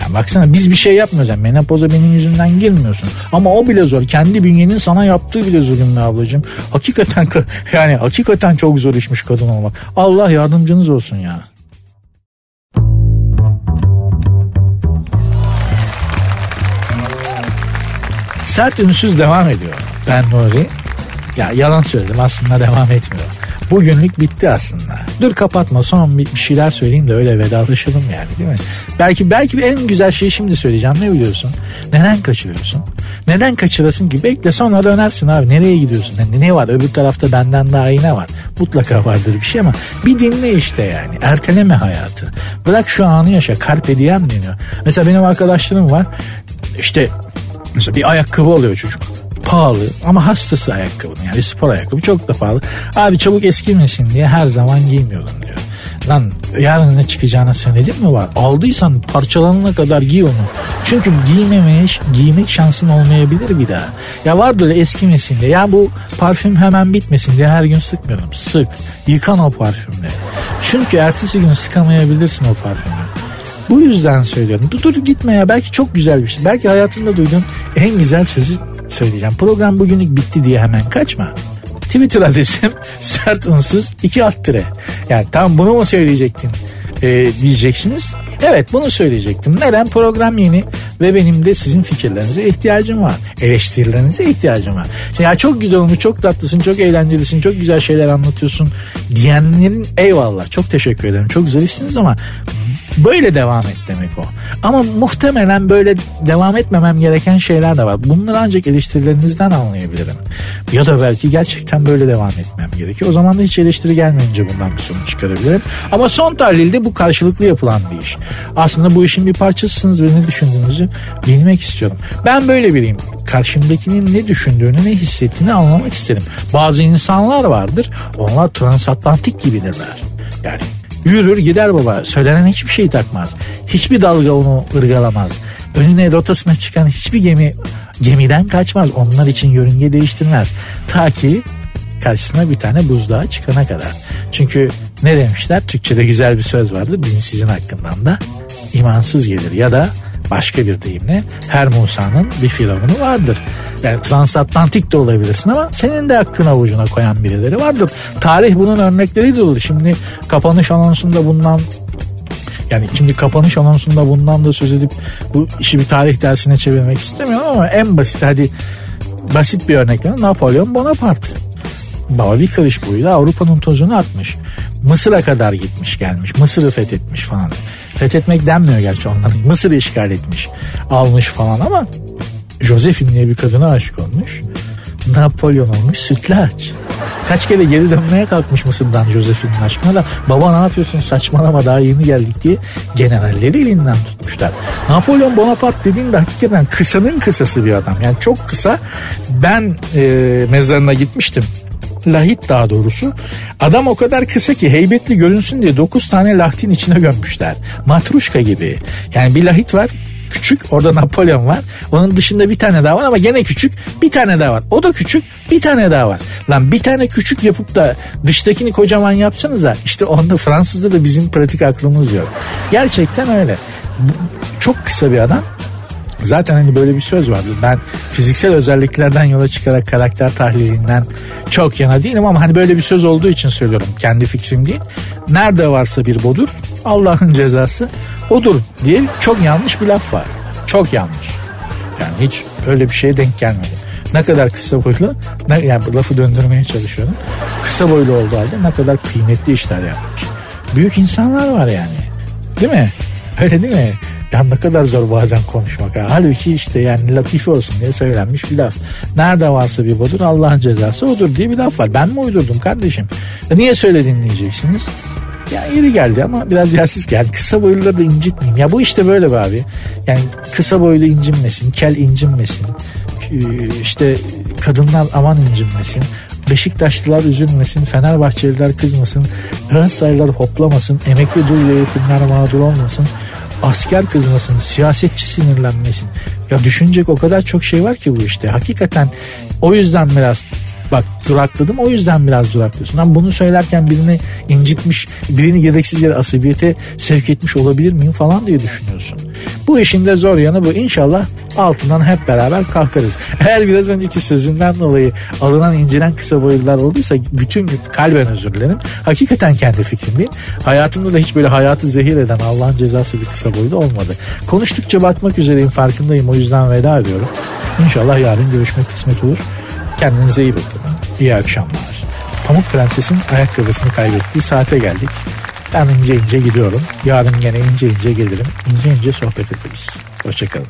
Yani baksana biz bir şey yapmıyoruz. Yani menopoza benim yüzümden girmiyorsun. Ama o bile zor. Kendi bünyenin sana yaptığı bile zulüm ablacığım. Hakikaten yani hakikaten çok zor işmiş kadın olmak. Allah yardımcınız olsun ya. Sert ünsüz devam ediyor. Ben Nuri. Ya yalan söyledim aslında devam etmiyor. Bugünlük bitti aslında. Dur kapatma son bir, şeyler söyleyeyim de öyle vedalaşalım yani değil mi? Belki belki en güzel şeyi şimdi söyleyeceğim ne biliyorsun? Neden kaçırıyorsun? Neden kaçırasın ki? Bekle sonra dönersin abi. Nereye gidiyorsun? Ne, ne var? Öbür tarafta benden daha iyi ne var? Mutlaka vardır bir şey ama bir dinle işte yani. Erteleme hayatı. Bırak şu anı yaşa. Carpe diem deniyor. Mesela benim arkadaşlarım var. İşte mesela bir ayakkabı alıyor çocuk pahalı ama hastası ayakkabının yani spor ayakkabı çok da pahalı. Abi çabuk eskimesin diye her zaman giymiyorum diyor. Lan yarın ne çıkacağına senedim mi var? Aldıysan parçalanana kadar giy onu. Çünkü giymemeye, giymek şansın olmayabilir bir daha. Ya vardır eskimesin diye. Ya bu parfüm hemen bitmesin diye her gün sıkmıyorum. Sık. Yıkan o parfümle. Çünkü ertesi gün sıkamayabilirsin o parfümü. Bu yüzden söylüyorum. Dur, dur gitme ya. Belki çok güzel bir şey. Belki hayatında duyduğun en güzel sözü söyleyeceğim. Program bugünlük bitti diye hemen kaçma. Twitter adresim sert unsuz iki alt tire. Yani tam bunu mu söyleyecektin e, diyeceksiniz. Evet bunu söyleyecektim. Neden? Program yeni ve benim de sizin fikirlerinize ihtiyacım var. Eleştirilerinize ihtiyacım var. Ya çok güzel olmuş, çok tatlısın, çok eğlencelisin, çok güzel şeyler anlatıyorsun diyenlerin eyvallah. Çok teşekkür ederim. Çok zarifsiniz ama böyle devam et demek o. Ama muhtemelen böyle devam etmemem gereken şeyler de var. Bunları ancak eleştirilerinizden anlayabilirim. Ya da belki gerçekten böyle devam etmem gerekiyor. O zaman da hiç eleştiri gelmeyince bundan bir sonuç çıkarabilirim. Ama son tahlilde bu karşılıklı yapılan bir iş. Aslında bu işin bir parçasısınız ve ne düşündüğünüzü bilmek istiyorum. Ben böyle biriyim. Karşımdakinin ne düşündüğünü, ne hissettiğini anlamak isterim. Bazı insanlar vardır. Onlar transatlantik gibidirler. Yani Yürür gider baba. Söylenen hiçbir şey takmaz. Hiçbir dalga onu ırgalamaz. Önüne rotasına çıkan hiçbir gemi gemiden kaçmaz. Onlar için yörünge değiştirmez. Ta ki karşısına bir tane buzdağı çıkana kadar. Çünkü ne demişler? Türkçe'de güzel bir söz vardır. Dinsizin hakkından da imansız gelir ya da başka bir deyimle her Musa'nın bir firavunu vardır. Yani transatlantik de olabilirsin ama senin de aklına avucuna koyan birileri vardır. Tarih bunun örnekleri de olur. Şimdi kapanış anonsunda bundan yani şimdi kapanış anonsunda bundan da söz edip bu işi bir tarih dersine çevirmek istemiyorum ama en basit hadi basit bir örnek Napolyon Bonaparte. Bali karış boyuyla Avrupa'nın tozunu atmış. Mısır'a kadar gitmiş gelmiş. Mısır'ı fethetmiş falan. Fethetmek denmiyor gerçi onların. Mısır'ı işgal etmiş. Almış falan ama Josephine diye bir kadına aşık olmuş. Napolyon olmuş sütlaç. Kaç kere geri dönmeye kalkmış Mısır'dan Josephine'in aşkına da baba ne yapıyorsun saçmalama daha yeni geldik diye generalleri elinden tutmuşlar. Napolyon Bonaparte dediğinde hakikaten kısanın kısası bir adam. Yani çok kısa. Ben e, mezarına gitmiştim lahit daha doğrusu. Adam o kadar kısa ki heybetli görünsün diye 9 tane lahtin içine gömmüşler. Matruşka gibi. Yani bir lahit var küçük. Orada Napolyon var. Onun dışında bir tane daha var ama gene küçük. Bir tane daha var. O da küçük. Bir tane daha var. Lan bir tane küçük yapıp da dıştakini kocaman yapsanıza. İşte onda Fransız'da da bizim pratik aklımız yok. Gerçekten öyle. Çok kısa bir adam Zaten hani böyle bir söz vardı. Ben fiziksel özelliklerden yola çıkarak karakter tahlilinden çok yana değilim ama hani böyle bir söz olduğu için söylüyorum. Kendi fikrim değil. Nerede varsa bir bodur Allah'ın cezası odur diye çok yanlış bir laf var. Çok yanlış. Yani hiç öyle bir şeye denk gelmedi. Ne kadar kısa boylu, ne, yani lafı döndürmeye çalışıyorum. Kısa boylu olduğu halde ne kadar kıymetli işler yapmış. Büyük insanlar var yani. Değil mi? Öyle değil mi? Ya ne kadar zor bazen konuşmak. Ha. Halbuki işte yani latife olsun diye söylenmiş bir laf. Nerede varsa bir bodur Allah'ın cezası odur diye bir laf var. Ben mi uydurdum kardeşim? Ya niye söyledin diyeceksiniz. Ya iri geldi ama biraz yersiz geldi. Kısa boyluları da incitmeyeyim. Ya bu işte böyle be abi. Yani kısa boylu incinmesin, kel incinmesin. Ee, işte kadınlar aman incinmesin. Beşiktaşlılar üzülmesin, Fenerbahçeliler kızmasın, Galatasaraylılar hoplamasın, emekli dul yetimler mağdur olmasın asker kızmasın, siyasetçi sinirlenmesin. Ya düşünecek o kadar çok şey var ki bu işte. Hakikaten o yüzden biraz bak durakladım o yüzden biraz duraklıyorsun. Ama bunu söylerken birini incitmiş, birini gereksiz yere asabiyete sevk etmiş olabilir miyim falan diye düşünüyorsun. Bu işin de zor yanı bu. İnşallah altından hep beraber kalkarız. Eğer biraz önceki sözümden dolayı alınan incelen kısa boylular olduysa bütün kalben özür dilerim. Hakikaten kendi fikrim değil. Hayatımda da hiç böyle hayatı zehir eden Allah'ın cezası bir kısa boylu olmadı. Konuştukça batmak üzereyim farkındayım o yüzden veda ediyorum. İnşallah yarın görüşmek kısmet olur. Kendinize iyi bakın. İyi akşamlar. Pamuk Prenses'in ayakkabısını kaybettiği saate geldik. Ben ince ince gidiyorum. Yarın gene ince ince gelirim. İnce ince sohbet ederiz. Hoşçakalın.